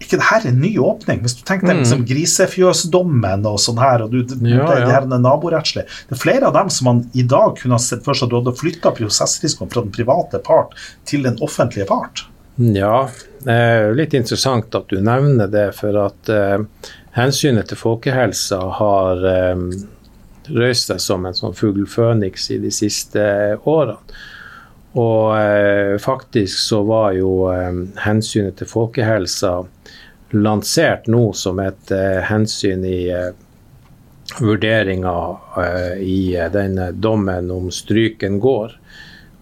ikke det her er en ny åpning. Hvis du tenker deg liksom, grisefjøsdommen og sånn her, og du, du ja, ja. det her er naborettslig Det er flere av dem som man i dag kunne ha sett for seg at du hadde flytta prosessrisikoen fra den private part til den offentlige part. Ja, er litt interessant at du nevner det, for at eh, hensynet til folkehelsa har eh, røyst seg som en sånn fugl føniks i de siste årene. Og eh, faktisk så var jo eh, hensynet til folkehelsa lansert nå som et eh, hensyn i eh, vurderinga i den dommen om Stryken gård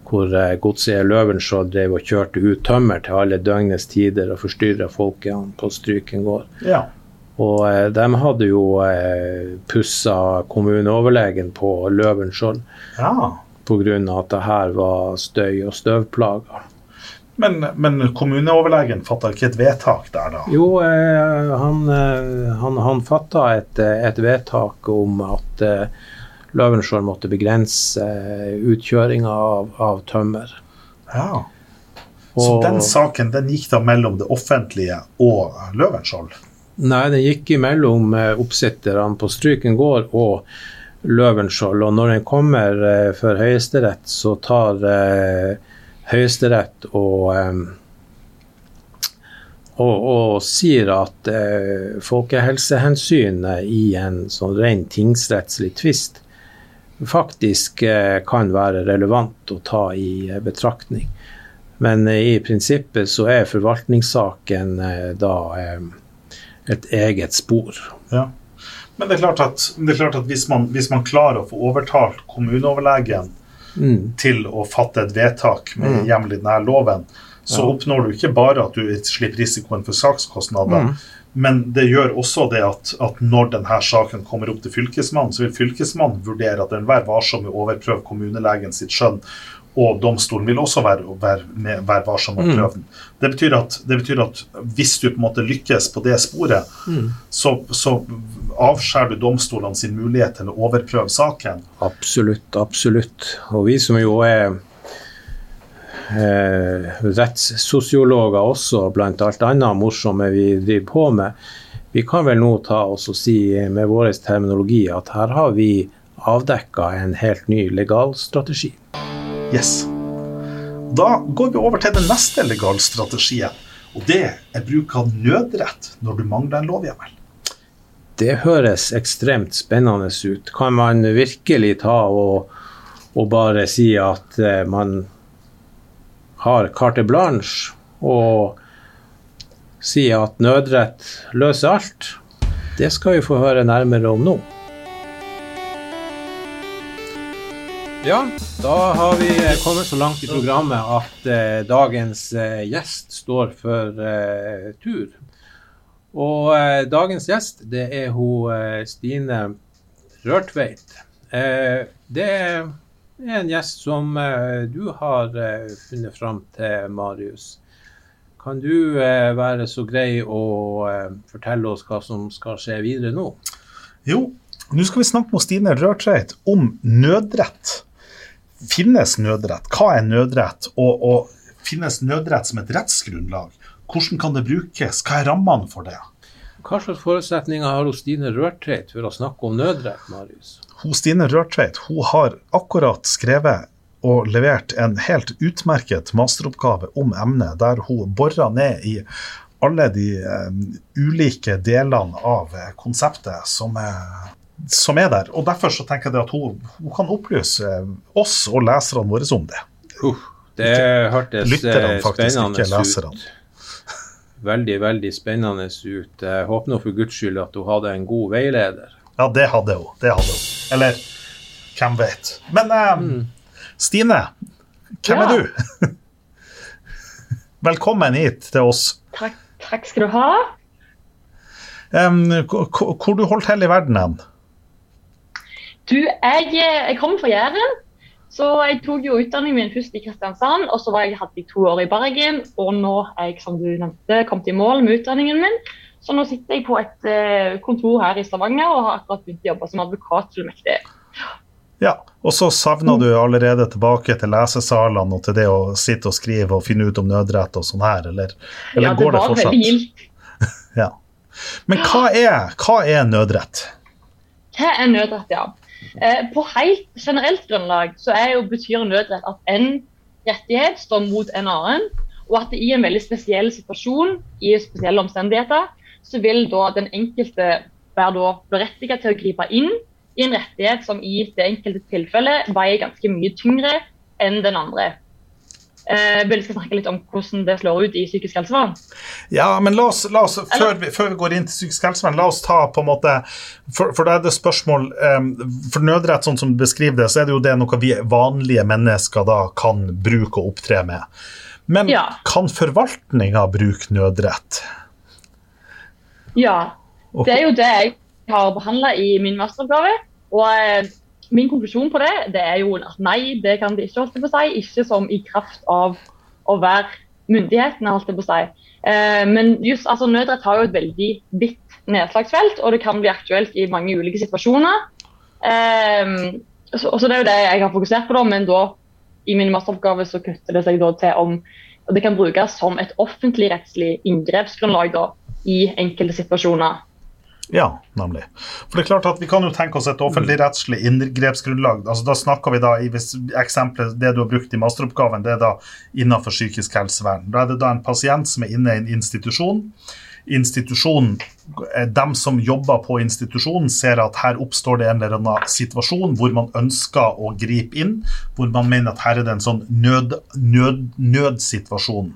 hvor eh, godseier Løvenskiold drev og kjørte ut tømmer til alle døgnets tider og forstyrra folket på Stryken gård. Ja. Og eh, de hadde jo eh, pussa kommuneoverlegen på Løvenskiold ja. pga. at det her var støy og støvplager. Men, men kommuneoverlegen fatta ikke et vedtak der, da? Jo, eh, han, han, han fatta et, et, vedtak om at eh, Løvenskiold måtte begrense eh, utkjøringa av, av, tømmer. Ja. Og, Så den saken den gikk da mellom det offentlige og Løvenskiold? Nei, den gikk imellom eh, oppsitterne på Stryken gård og Løvenskiold. Og når den kommer eh, for Høyesterett, så tar Høyesterett og og, og, sier at eh, folkehelsehensynet i en sånn ren tingsrettslig tvist faktisk eh, kan være relevant å ta i eh, betraktning. Men eh, i prinsippet så er forvaltningssaken da et eget spor. Ja. Men det er klart at, er klart at hvis, man, hvis, man, klarer å få overtalt kommuneoverlegen mm. til å fatte et vedtak med mm. hjemmel i denne loven, så ja. oppnår du ikke bare at du slipper risikoen for sakskostnader, mm. Men det gjør også det at, at, når denne saken kommer opp til Fylkesmannen, så vil Fylkesmannen vurdere at den vil være varsom med å overprøve kommunelegen sitt skjønn. Og domstolen vil også være, være, med, være varsom med å mm. prøve den. Det betyr, at, det betyr, at, hvis du på en måte lykkes på det sporet, mm. så, så avskjærer du domstolene sin mulighet til å overprøve saken. Absolutt, absolutt. Og vi som jo er eh, rettssosiologer også, blant alt annet morsomme vi driver på med. Vi kan vel nå ta oss og si med vår terminologi at her har vi avdekka en helt ny legalstrategi. Yes. Da går vi over til den neste legalstrategien, og det er bruk av nødrett når du mangler en lovhjemmel. Det høres ekstremt spennende ut. Kan man virkelig ta og, og bare si at eh, man har carte blanche og sier at nødrett løser alt, det skal vi få høre nærmere om nå. Ja, da har vi kommet så langt i programmet at eh, dagens eh, gjest står for eh, tur. Og eh, dagens gjest, det er hun eh, Stine Rørtveit. Eh, det er en gjest som du har funnet fram til, Marius. Kan du være så grei å fortelle oss hva som skal skje videre nå? Jo, nå skal vi snakke med Stine Rørtveit om nødrett. Finnes nødrett? Hva er nødrett? Og, og, finnes nødrett som et rettsgrunnlag? Hvordan kan det brukes? Hva er rammene for det? Hva slags forutsetninger har Stine Rørtveit for å snakke om nødrett, Marius? Stine Rørtveit hun har akkurat skrevet og levert en helt utmerket masteroppgave om emnet, der hun borer ned i alle de um, ulike delene av konseptet som er som er der. Og Derfor så tenker jeg at hun, hun kan opplyse oss og leserne våre om det. Uh, det hørtes eh, spennende ut. Veldig, veldig spennende ut. Jeg håper nå for guds skyld at hun hadde en god veileder. Ja, det hadde hun. Det hadde hun. Eller hvem vet. Men um, mm. Stine, hvem ja. er du? Velkommen hit til oss. Takk, takk skal du ha. Um, hvor, du holdt til i verden hen? Du, jeg, jeg kommer fra Jæren. Så jeg tok jo utdanningen min først i Kristiansand, og så var jeg hadde jeg to år i Bergen. Og nå er jeg, som du nevnte, kommet i mål med utdanningen min. Så nå sitter jeg på et uh, kontor her i Stavanger og har akkurat begynt å jobbe som advokatfullmektig. Ja, og så savner du allerede tilbake til lesesalene og til det å sitte og skrive og finne ut om nødrett og sånn her, eller, eller ja, det går det fortsatt? Veldig gildt. ja. Men hva er, hva er nødrett? Hva er nødrett, ja. Eh, på helt generelt grunnlag så jo, betyr nødrett at en rettighet står mot en annen, og at det i en veldig spesiell situasjon, i spesielle omstendigheter, så vil da den enkelte være da berettiget til å gripe inn i en rettighet som i det enkelte tilfellet veier ganske mye tyngre enn den andre. Eh, vil skal snakke litt om hvordan det slår ut i psykisk helsevern? Ja, men la oss, la oss før, vi, før, vi, går inn til psykisk helsevern, la oss ta på en måte For, for da er det spørsmål um, For nødrett, sånn som du beskriver det, så er det jo det noe vi vanlige mennesker da kan bruke og opptre med. Men ja. kan forvaltninga bruke nødrett? Ja. Det er jo det jeg har behandla i min masteroppgave. Og eh, min konklusjon på det, det er jo at nei, det kan de ikke holde på å si. Ikke som i kraft av å være myndighetene, holdt jeg på å si. Eh, men just, altså, nødrett har jo et veldig vidt nedslagsfelt, og det kan bli aktuelt i mange ulike situasjoner. Eh, så, så, Det er jo det jeg har fokusert på, da, men da i min masteroppgave så kutter det seg da til om det kan brukes som et offentlig rettslig inngrepsgrunnlag da, i enkelte situasjoner. Ja, nemlig. For det er klart at Vi kan jo tenke oss et offentligrettslig inngrepsgrunnlag. Altså, da snakker vi da i eksempelet det du har brukt i masteroppgaven, det er da innenfor psykisk helsevern. Da er det da en pasient som er inne i en institusjon. Institusjonen, eh, dem som jobber på institusjonen, ser at her oppstår det en eller annen situasjon hvor man ønsker å gripe inn, hvor man mener at her er det en sånn nød, nød, nødsituasjon.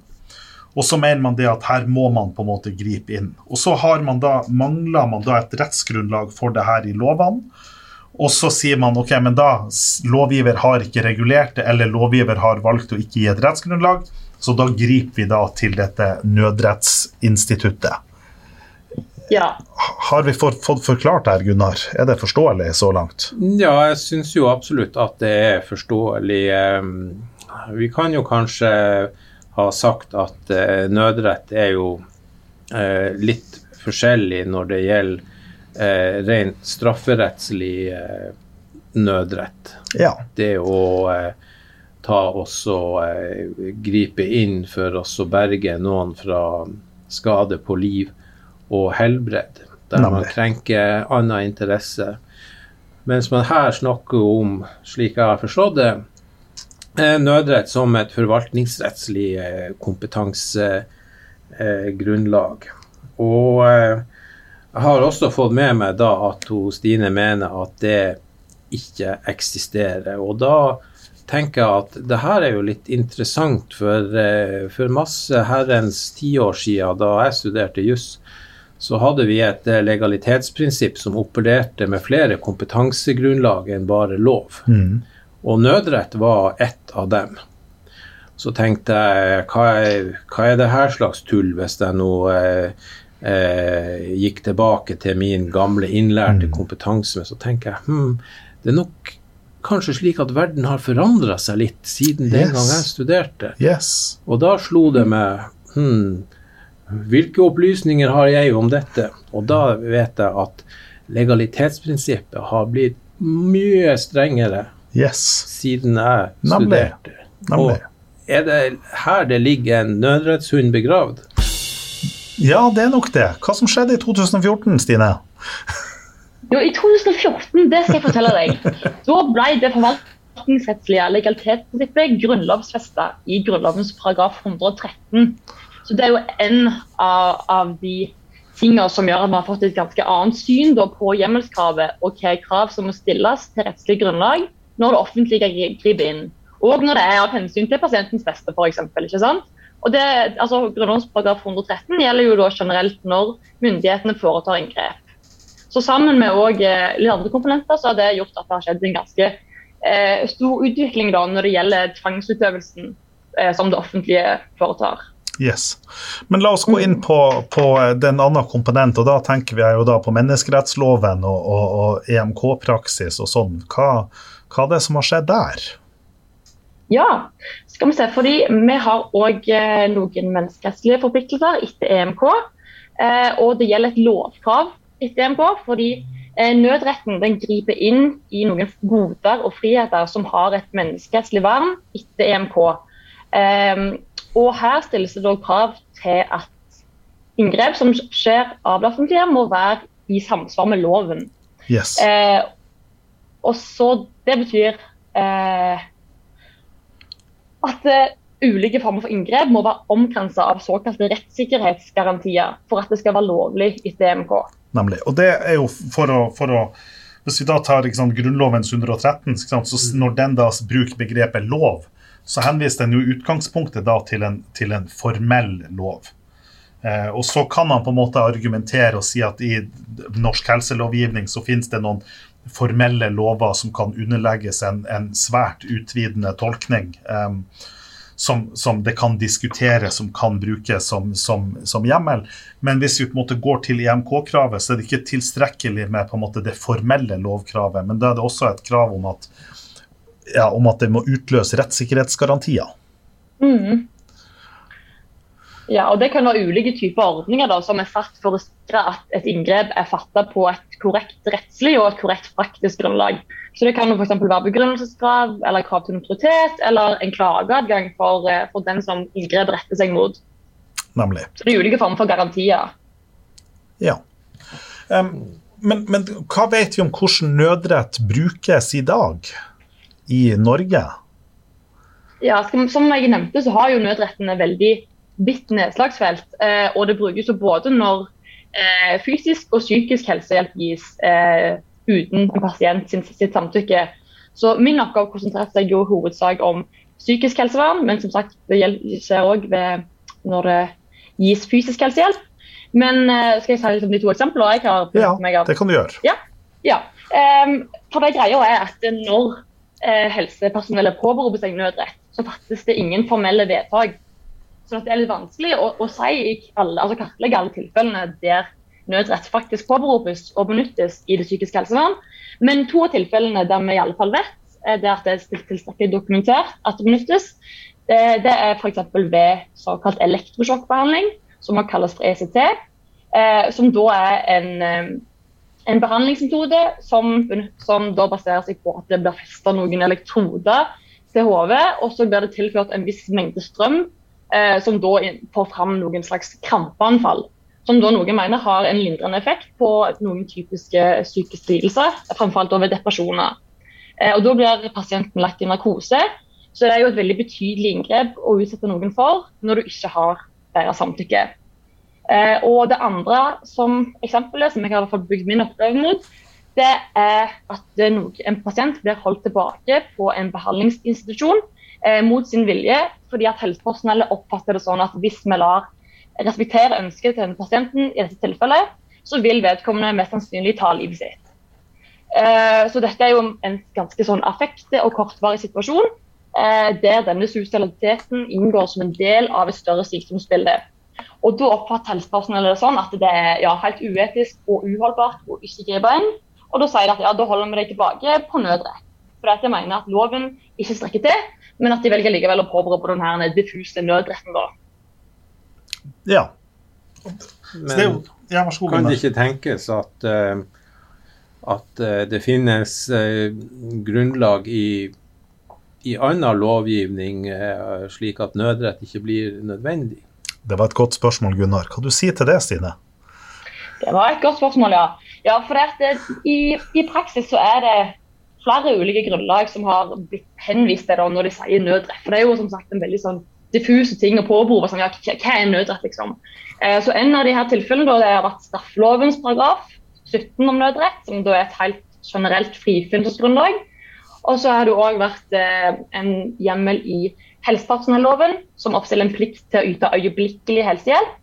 Og så mener man det at her må man på en måte gripe inn. Og så har man da, mangler man da et rettsgrunnlag for det her i lovene. Og så sier man ok, men da lovgiver har ikke regulert det, eller lovgiver har valgt å ikke gi et rettsgrunnlag, så da griper vi da til dette nødrettsinstituttet. Ja. Har vi fått, fått forklart det her, Gunnar? Er det forståelig så langt? Ja, jeg syns jo absolutt at det er forståelig. Ehm, vi kan jo kanskje har sagt at eh, nødrett er jo eh, litt forskjellig når det gjelder eh, rent strafferettslig eh, nødrett. Ja. Det å eh, ta også eh, gripe inn for å berge noen fra skade på liv og helbred, der man krenker annen interesse. Mens man her snakker om, slik jeg har forstått det, nødrett som et forvaltningsrettslig eh, kompetansegrunnlag. Og eh, jeg har også fått med meg da at Stine mener at det ikke eksisterer. Og da tenker jeg at det her er jo litt interessant, for, for masse herrens tiår siden, da jeg studerte juss, så hadde vi et legalitetsprinsipp som opererte med flere kompetansegrunnlag enn bare lov. Mm. Og nødrett var ett av dem. Så tenkte jeg hva er, hva er det her slags tull, hvis jeg nå eh, eh, gikk tilbake til min gamle innlærte kompetanse? Men Så tenker jeg hm, det er nok kanskje slik at verden har forandra seg litt siden den Yes. gang jeg studerte. Yes. Og da slo det meg hm, hvilke opplysninger har jeg om dette? Og da vet jeg at legalitetsprinsippet har blitt mye strengere Yes. siden jeg Nemlig. studerte. Nemlig. Og er det her det ligger en nødrettshund begravd? Ja, det er nok det. Hva som skjedde i 2014, Stine? Jo, I 2014, det skal jeg fortelle deg, da ble det forvaltningsrettslige legalitetsprinsippet grunnlovfesta i Grunnlovens paragraf 113. Så det er jo en av, av de tingene som gjør at man har fått et ganske annet syn da, på hjemmelskravet og hva krav som må stilles til rettslig grunnlag når det offentlige gri- griper inn. Og når det er av hensyn til pasientens beste, f.eks. Og det, altså, Grunnlovens paragraf 113 gjelder jo da generelt når myndighetene foretar inngrep. Så sammen med eh, litt andre komponenter så har det gjort at det har skjedd en ganske eh, stor utvikling da, når det gjelder tvangsutøvelsen eh, som det offentlige foretar. Yes. Men la oss gå inn på, på den andre komponent, og da tenker vi jo da på menneskerettsloven og, og, og EMK-praksis og sånn. Hva, hva er det som har skjedd der? Ja, skal vi se. Fordi vi har òg eh, noen menneskerettslige forpliktelser etter EMK. Eh, og det gjelder et lovkrav etter EMK. Fordi eh, nødretten den griper inn i noen goder og friheter som har et menneskerettslig vern etter EMK. Og her stilles det krav til at inngrep som skjer av det offentlige, må være i samsvar med loven. Yes. Og så Det betyr eh, at eh, ulike former for inngrep må være omkransa av såkalte rettssikkerhetsgarantier for at det skal være lovlig etter EMK. Nemlig. Og det er jo for å, for å Hvis vi da tar sant, Grunnlovens 113, ikke sant, så når den da bruker begrepet lov, så henviser den jo utgangspunktet da til en, til en formell lov. Eh, og så kan man på en måte argumentere og si at i norsk helselovgivning så finnes det noen formelle lover som kan underlegges en, en svært utvidende tolkning. Um, som, som det kan diskuteres, som kan brukes som, som, som hjemmel. Men hvis vi på en måte går til EMK-kravet, så er det ikke tilstrekkelig med på en måte det formelle lovkravet. Men da er det også et krav om at, ja, om at det må utløse rettssikkerhetsgarantier. Mhm. Ja, og Det kan være ulike typer ordninger da, som er satt for å sikre at et inngrep er fattet på et korrekt rettslig og et korrekt praktisk grunnlag. Så Det kan f.eks. være begrunnelseskrav eller krav til notoritet eller en klageadgang for, eh, for den som inngrep retter seg mot. Nemlig. Så Det er ulike former for garantier. Ja. Um, men, men hva vet vi om hvordan nødrett brukes i dag i Norge? Ja, Som jeg nevnte, så har jo nødretten veldig vidt nedslagsfelt. Eh, og det brukes jo både når eh, fysisk og psykisk helsehjelp gis eh, uten en pasient sitt samtykke. Så min oppgave konsentrerer seg jo hovedsak om psykisk helsevern, men som sagt, det skjer òg når det gis fysisk helsehjelp. Men skal jeg si litt om de to eksemplene jeg har Ja, meg av? det kan du gjøre. Ja. Um, for det greia er at når eh, helsepersonellet påberoper seg nødrett, så fattes det ingen formelle vedtak. Så det er litt vanskelig å, å si alle, altså kartlegge alle tilfellene der nødrett faktisk påberopes og benyttes i det psykiske helsevern. Men to av tilfellene der vi i alle fall vet det at det er til- tilstrekkelig dokumentert at det benyttes, eh, det er f.eks. ved såkalt elektrosjokkbehandling, som også kalles for ECT. Eh, som da er en eh, en behandlingsmetode som, som da baserer seg på at det blir festet noen elektroder til hodet, og så blir det tilført en viss mengde strøm, eh, som da får fram noen slags krampeanfall. Som da noen mener har en lindrende effekt på noen typiske psykiske lidelser, framfor alt over depresjoner. Eh, og Da blir pasienten lagt i narkose, så det er jo et veldig betydelig inngrep å utsette noen for når du ikke har deres samtykke. Eh, og det andre som eksempelet, som jeg har i bygd min oppgave mot, det er at en pasient blir holdt tilbake på en behandlingsinstitusjon eh, mot sin vilje, fordi at helsepersonellet oppfatter det sånn at hvis vi lar respektere ønsket til denne pasienten, i dette tilfellet, så vil vedkommende mest sannsynlig ta livet sitt. Eh, så dette er jo en ganske sånn affekte og kortvarig situasjon eh, der denne suicidaliteten inngår som en del av et større sykdomsbilde. Og Da oppfatter helsepersonellet det sånn at det er ja, helt uetisk og uholdbart å ikke gripe inn. Og Da sier de at ja, da holder vi deg tilbake på nødrett. For at jeg mener at loven ikke strekker til, men at de velger likevel å påberope den diffuse nødretten. da. Ja. Men ja, kan det ikke tenkes at, uh, at uh, det finnes uh, grunnlag i, i annen lovgivning slik at nødrett ikke blir nødvendig? Det var et godt spørsmål, Gunnar. Hva du sier til det, Stine? Det var et godt spørsmål, ja. ja for det, i, i, praksis så er det flere ulike grunnlag som har blitt henvist til når de sier nødrett. For det er jo som sagt en veldig sånn diffuse ting å påberope. Sånn, ja, hva er nødrett, liksom? Eh, så En av de her tilfellene da, det har vært straffelovens paragraf 17 om nødrett, som da er et helt generelt frifinnelsesgrunnlag. Og så har det òg vært eh, en hjemmel i helsepersonelloven som oppstiller en plikt til å yte øyeblikkelig helsehjelp.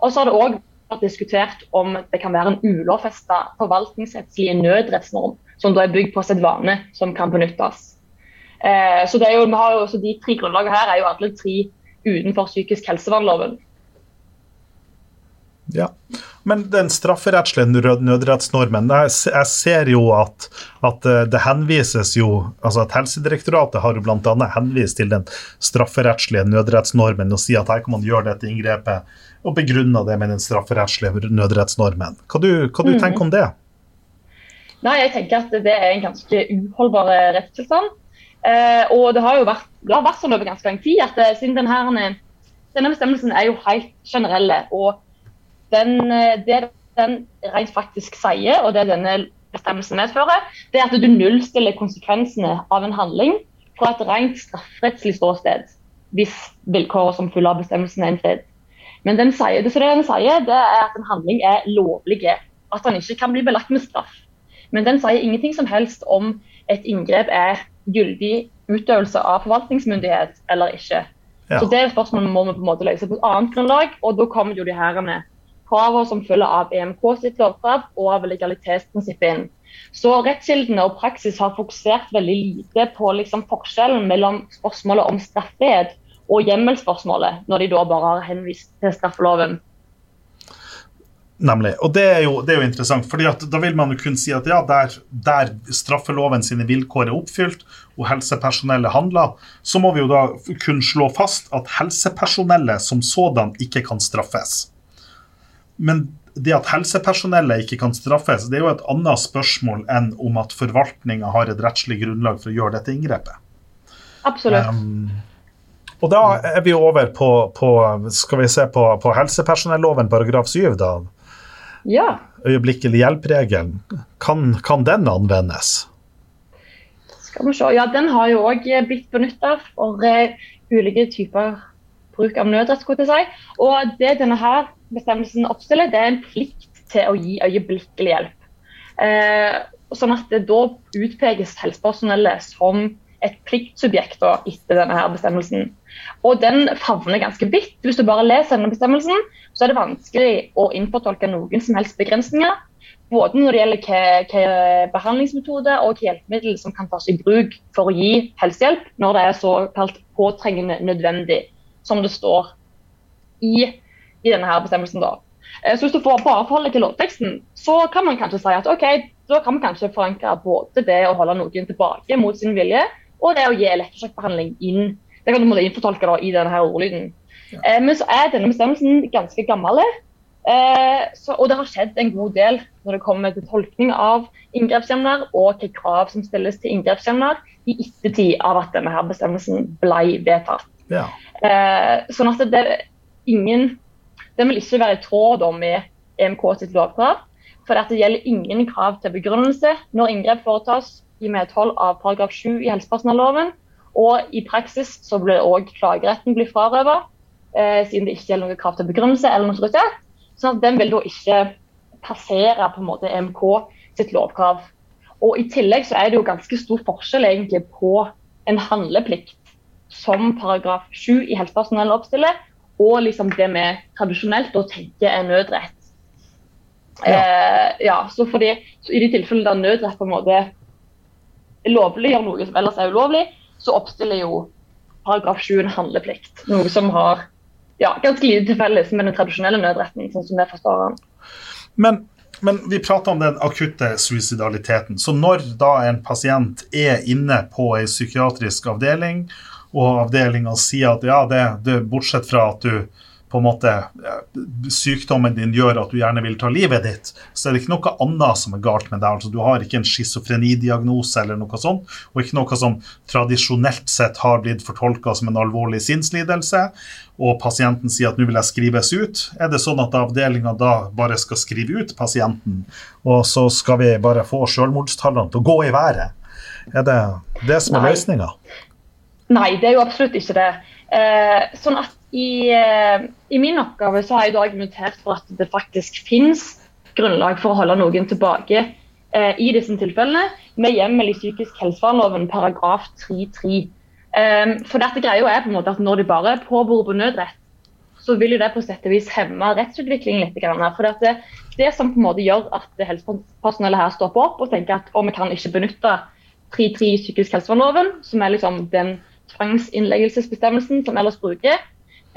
Og så har det òg vært diskutert om det kan være en ulovfesta forvaltningsrettslig nødrettsnorm, som da er bygd på sedvane som kan benyttes. Eh, så, jo, jo, så De tre grunnlagene her er jo alle tre utenfor psykisk helsevernloven. Ja, Men den strafferettslige nødrettsnormen, jeg, ser jo at, at, eh, det henvises jo altså at Helsedirektoratet har jo bl.a. henvist til den strafferettslige nødrettsnormen og sier at her kan man gjøre dette inngrepet, og begrunner det med den strafferettslige nødrettsnormen. Hva du, hva du mm. tenker om det? Nei, Jeg tenker at det er en ganske uholdbar rettstilstand. Eh, og det har jo vært, har vært sånn over ganske lang tid at eh, siden denne, denne bestemmelsen er jo helt generelle. og den, eh, det den rent faktisk sier, og det denne bestemmelsen medfører, det er at du nullstiller konsekvensene av en handling fra et rent strafferettslig ståsted, hvis vilkåret som følger av bestemmelsen er innfridd. Men den sier, det den sier, det er at en handling er lovlig, at den ikke kan bli belagt med straff. Men den sier ingenting som helst om et inngrep er gyldig utøvelse av forvaltningsmyndighet eller ikke. Ja. Så Det spørsmålet må vi på en måte løse på et annet grunnlag, og da kommer jo de med kravene som følger av EMK sitt lovkrav og av legalitetsprinsippet inn. Så rettskildene og praksis har fokusert veldig lite på liksom forskjellen mellom spørsmålet om straffrihet og hjemmelsspørsmålet, når de da bare har henvist til straffeloven. Nemlig. Og det er, jo, det er jo, interessant, fordi da vil man jo kunne si at ja, der, der, straffeloven sine vilkår er oppfylt, og helsepersonellet handler, så må vi jo da kunne slå fast at helsepersonellet som sådan ikke kan straffes. Men det at helsepersonellet ikke kan straffes, det er jo et annet spørsmål enn om at forvaltninga har et rettslig grunnlag for å gjøre dette inngrepet. Absolutt. Um, og da er vi over på, på skal vi se på, på helsepersonelloven paragraf 7, da. Ja. Øyeblikkelig hjelp-regelen. Kan, kan, den anvendes? Skal vi se. Ja, den har jo òg blitt benytta for uh, ulike typer bruk av nødrett. Si. Og det denne her bestemmelsen oppstiller, det er en plikt til å gi øyeblikkelig hjelp. Eh, sånn at det da utpekes helsepersonellet som et pliktsubjekt da, etter denne her bestemmelsen. Og den favner ganske vidt. Hvis du bare leser denne bestemmelsen, så er det vanskelig å innfortolke noen som helst begrensninger. Både når det gjelder hva, behandlingsmetode og hva hjelpemiddel som kan tas i bruk for å gi helsehjelp når det er såkalt påtrengende nødvendig, som det står i i denne her bestemmelsen. da. Eh, så Hvis du får bare forholdet til lovteksten, så kan man kanskje si at ok, da kan man kanskje forankre både det å holde noen tilbake mot sin vilje, og det å gi elektrosjokkbehandling inn. Det kan du måtte innfortolke da, i denne ordlyden. Ja. Eh, men så er denne bestemmelsen ganske gammel. Eh, så, og det har skjedd en god del når det kommer til tolkning av inngrepshjemler og hvilke krav som stilles til inngrepshjemler i ettertid av at denne her bestemmelsen ble vedtatt. Ja. Eh, sånn at det ingen den vil ikke være i tråd med EMK sitt lovkrav. For det gjelder ingen krav til begrunnelse når inngrep foretas i medhold av paragraf 7 i helsepersonelloven. Og i praksis så blir òg klageretten bli frarøvet, eh, siden det ikke gjelder noe krav til begrunnelse. eller noe sånt. Sånn at den vil da ikke passere på en måte EMK sitt lovkrav. Og I tillegg så er det jo ganske stor forskjell egentlig på en handleplikt som paragraf 7 i helsepersonell oppstiller, og liksom det vi tradisjonelt da tenker er nødrett. Ja. Eh, ja, så, fordi, så I de tilfellene der nødrett på en måte lovliggjør noe som ellers er ulovlig, så oppstiller jo paragraf 7 en handleplikt. Noe som har ja, ganske lite til felles med den tradisjonelle nødretten, sånn som vi forstår den. Men, men vi prater om den akutte suicidaliteten. Så når da en pasient er inne på en psykiatrisk avdeling, og avdelinga sier at ja, det, det, bortsett fra at du på en måte sykdommen din gjør at du gjerne vil ta livet ditt, så er det ikke noe annet som er galt med deg. Altså, du har ikke en schizofrenidiagnose eller noe sånt, og ikke noe som tradisjonelt sett har blitt fortolka som en alvorlig sinnslidelse, og pasienten sier at nå vil jeg skrives ut. Er det sånn at avdelinga da bare skal skrive ut pasienten, og så skal vi bare få selvmordstallene til å gå i været? Er det det som er løsninga? Nei, det er jo absolutt ikke det. Eh, sånn at i, eh, i, min oppgave så har jeg da argumentert for at det faktisk finnes grunnlag for å holde noen tilbake eh, i disse tilfellene, med hjemmel i psykisk helsevernloven paragraf 3-3. Um, for dette greia er på en måte at når de bare påberoper nødrett, så vil jo det på sett og vis hemme rettsutviklingen litt. For det, det som på en måte gjør at helsepersonellet her stopper opp og tenker at vi kan ikke benytte 3-3 i psykisk helsevernloven, som er liksom den tvangsinnleggelsesbestemmelsen som ellers bruker,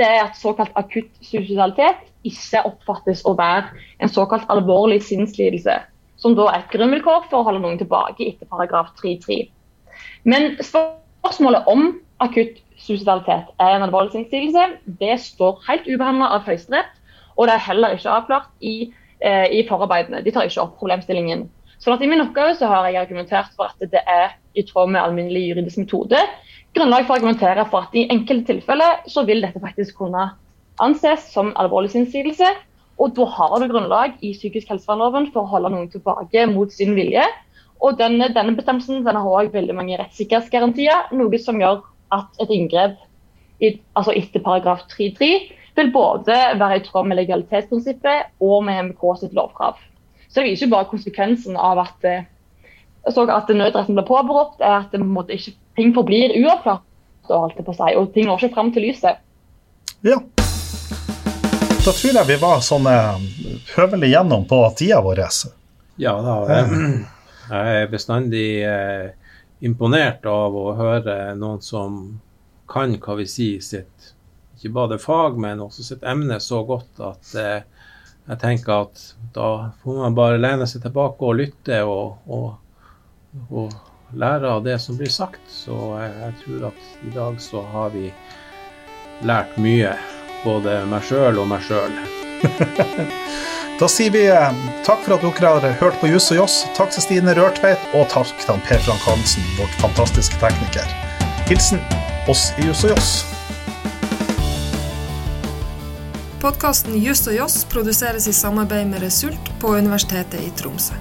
det er at såkalt akutt suicidalitet ikke oppfattes å være en såkalt alvorlig sinnslidelse, som da er et grunnvilkår for å holde noen tilbake etter paragraf 3-3. Men spørsmålet om akutt suicidalitet er en alvorlig sinnslidelse, det står helt ubehandla av Høyesterett, og det er heller ikke avklart i, eh, i forarbeidene. De tar ikke opp problemstillingen. Sånn at I min oppgave så har jeg argumentert for at det er i tråd med alminnelig juridisk metode grunnlag for å argumentere for at i enkelte tilfeller så vil dette faktisk kunne anses som alvorlig sinnsidelse. Og da har du grunnlag i psykisk helsevernloven for å holde noen tilbake mot sin vilje. Og denne, denne bestemmelsen den har også veldig mange rettssikkerhetsgarantier, noe som gjør at et inngrep i, altså etter paragraf 3-3 vil både være i tråd med legalitetsprinsippet og med MK sitt lovkrav. Så det viser jo bare konsekvensen av at, eh, at nødretten ble påberopt, er at det måtte ikke ting forblir uavklart, på seg, og ting når ikke fram til lyset. Ja. Da tror jeg vi var sånn eh, høvelig gjennom på tida vår. Ja da. Jeg er bestandig eh, imponert av å høre noen som kan hva vi sier sitt ikke bare fag, men også sitt emne så godt at eh, jeg tenker at da får man bare lene seg tilbake og lytte og, og, og lære av det som blir sagt. Så jeg, jeg tror at i dag så har vi lært mye. Både meg sjøl og meg sjøl. da sier vi eh, takk for at dere har hørt på Juss og Joss. Takk til Stine Rørtveit, og takk til Per Frank Hansen, vårt fantastiske tekniker. Hilsen oss i Juss og Joss. Podkasten Juss og Joss produseres i samarbeid med Result på Universitetet i Tromsø.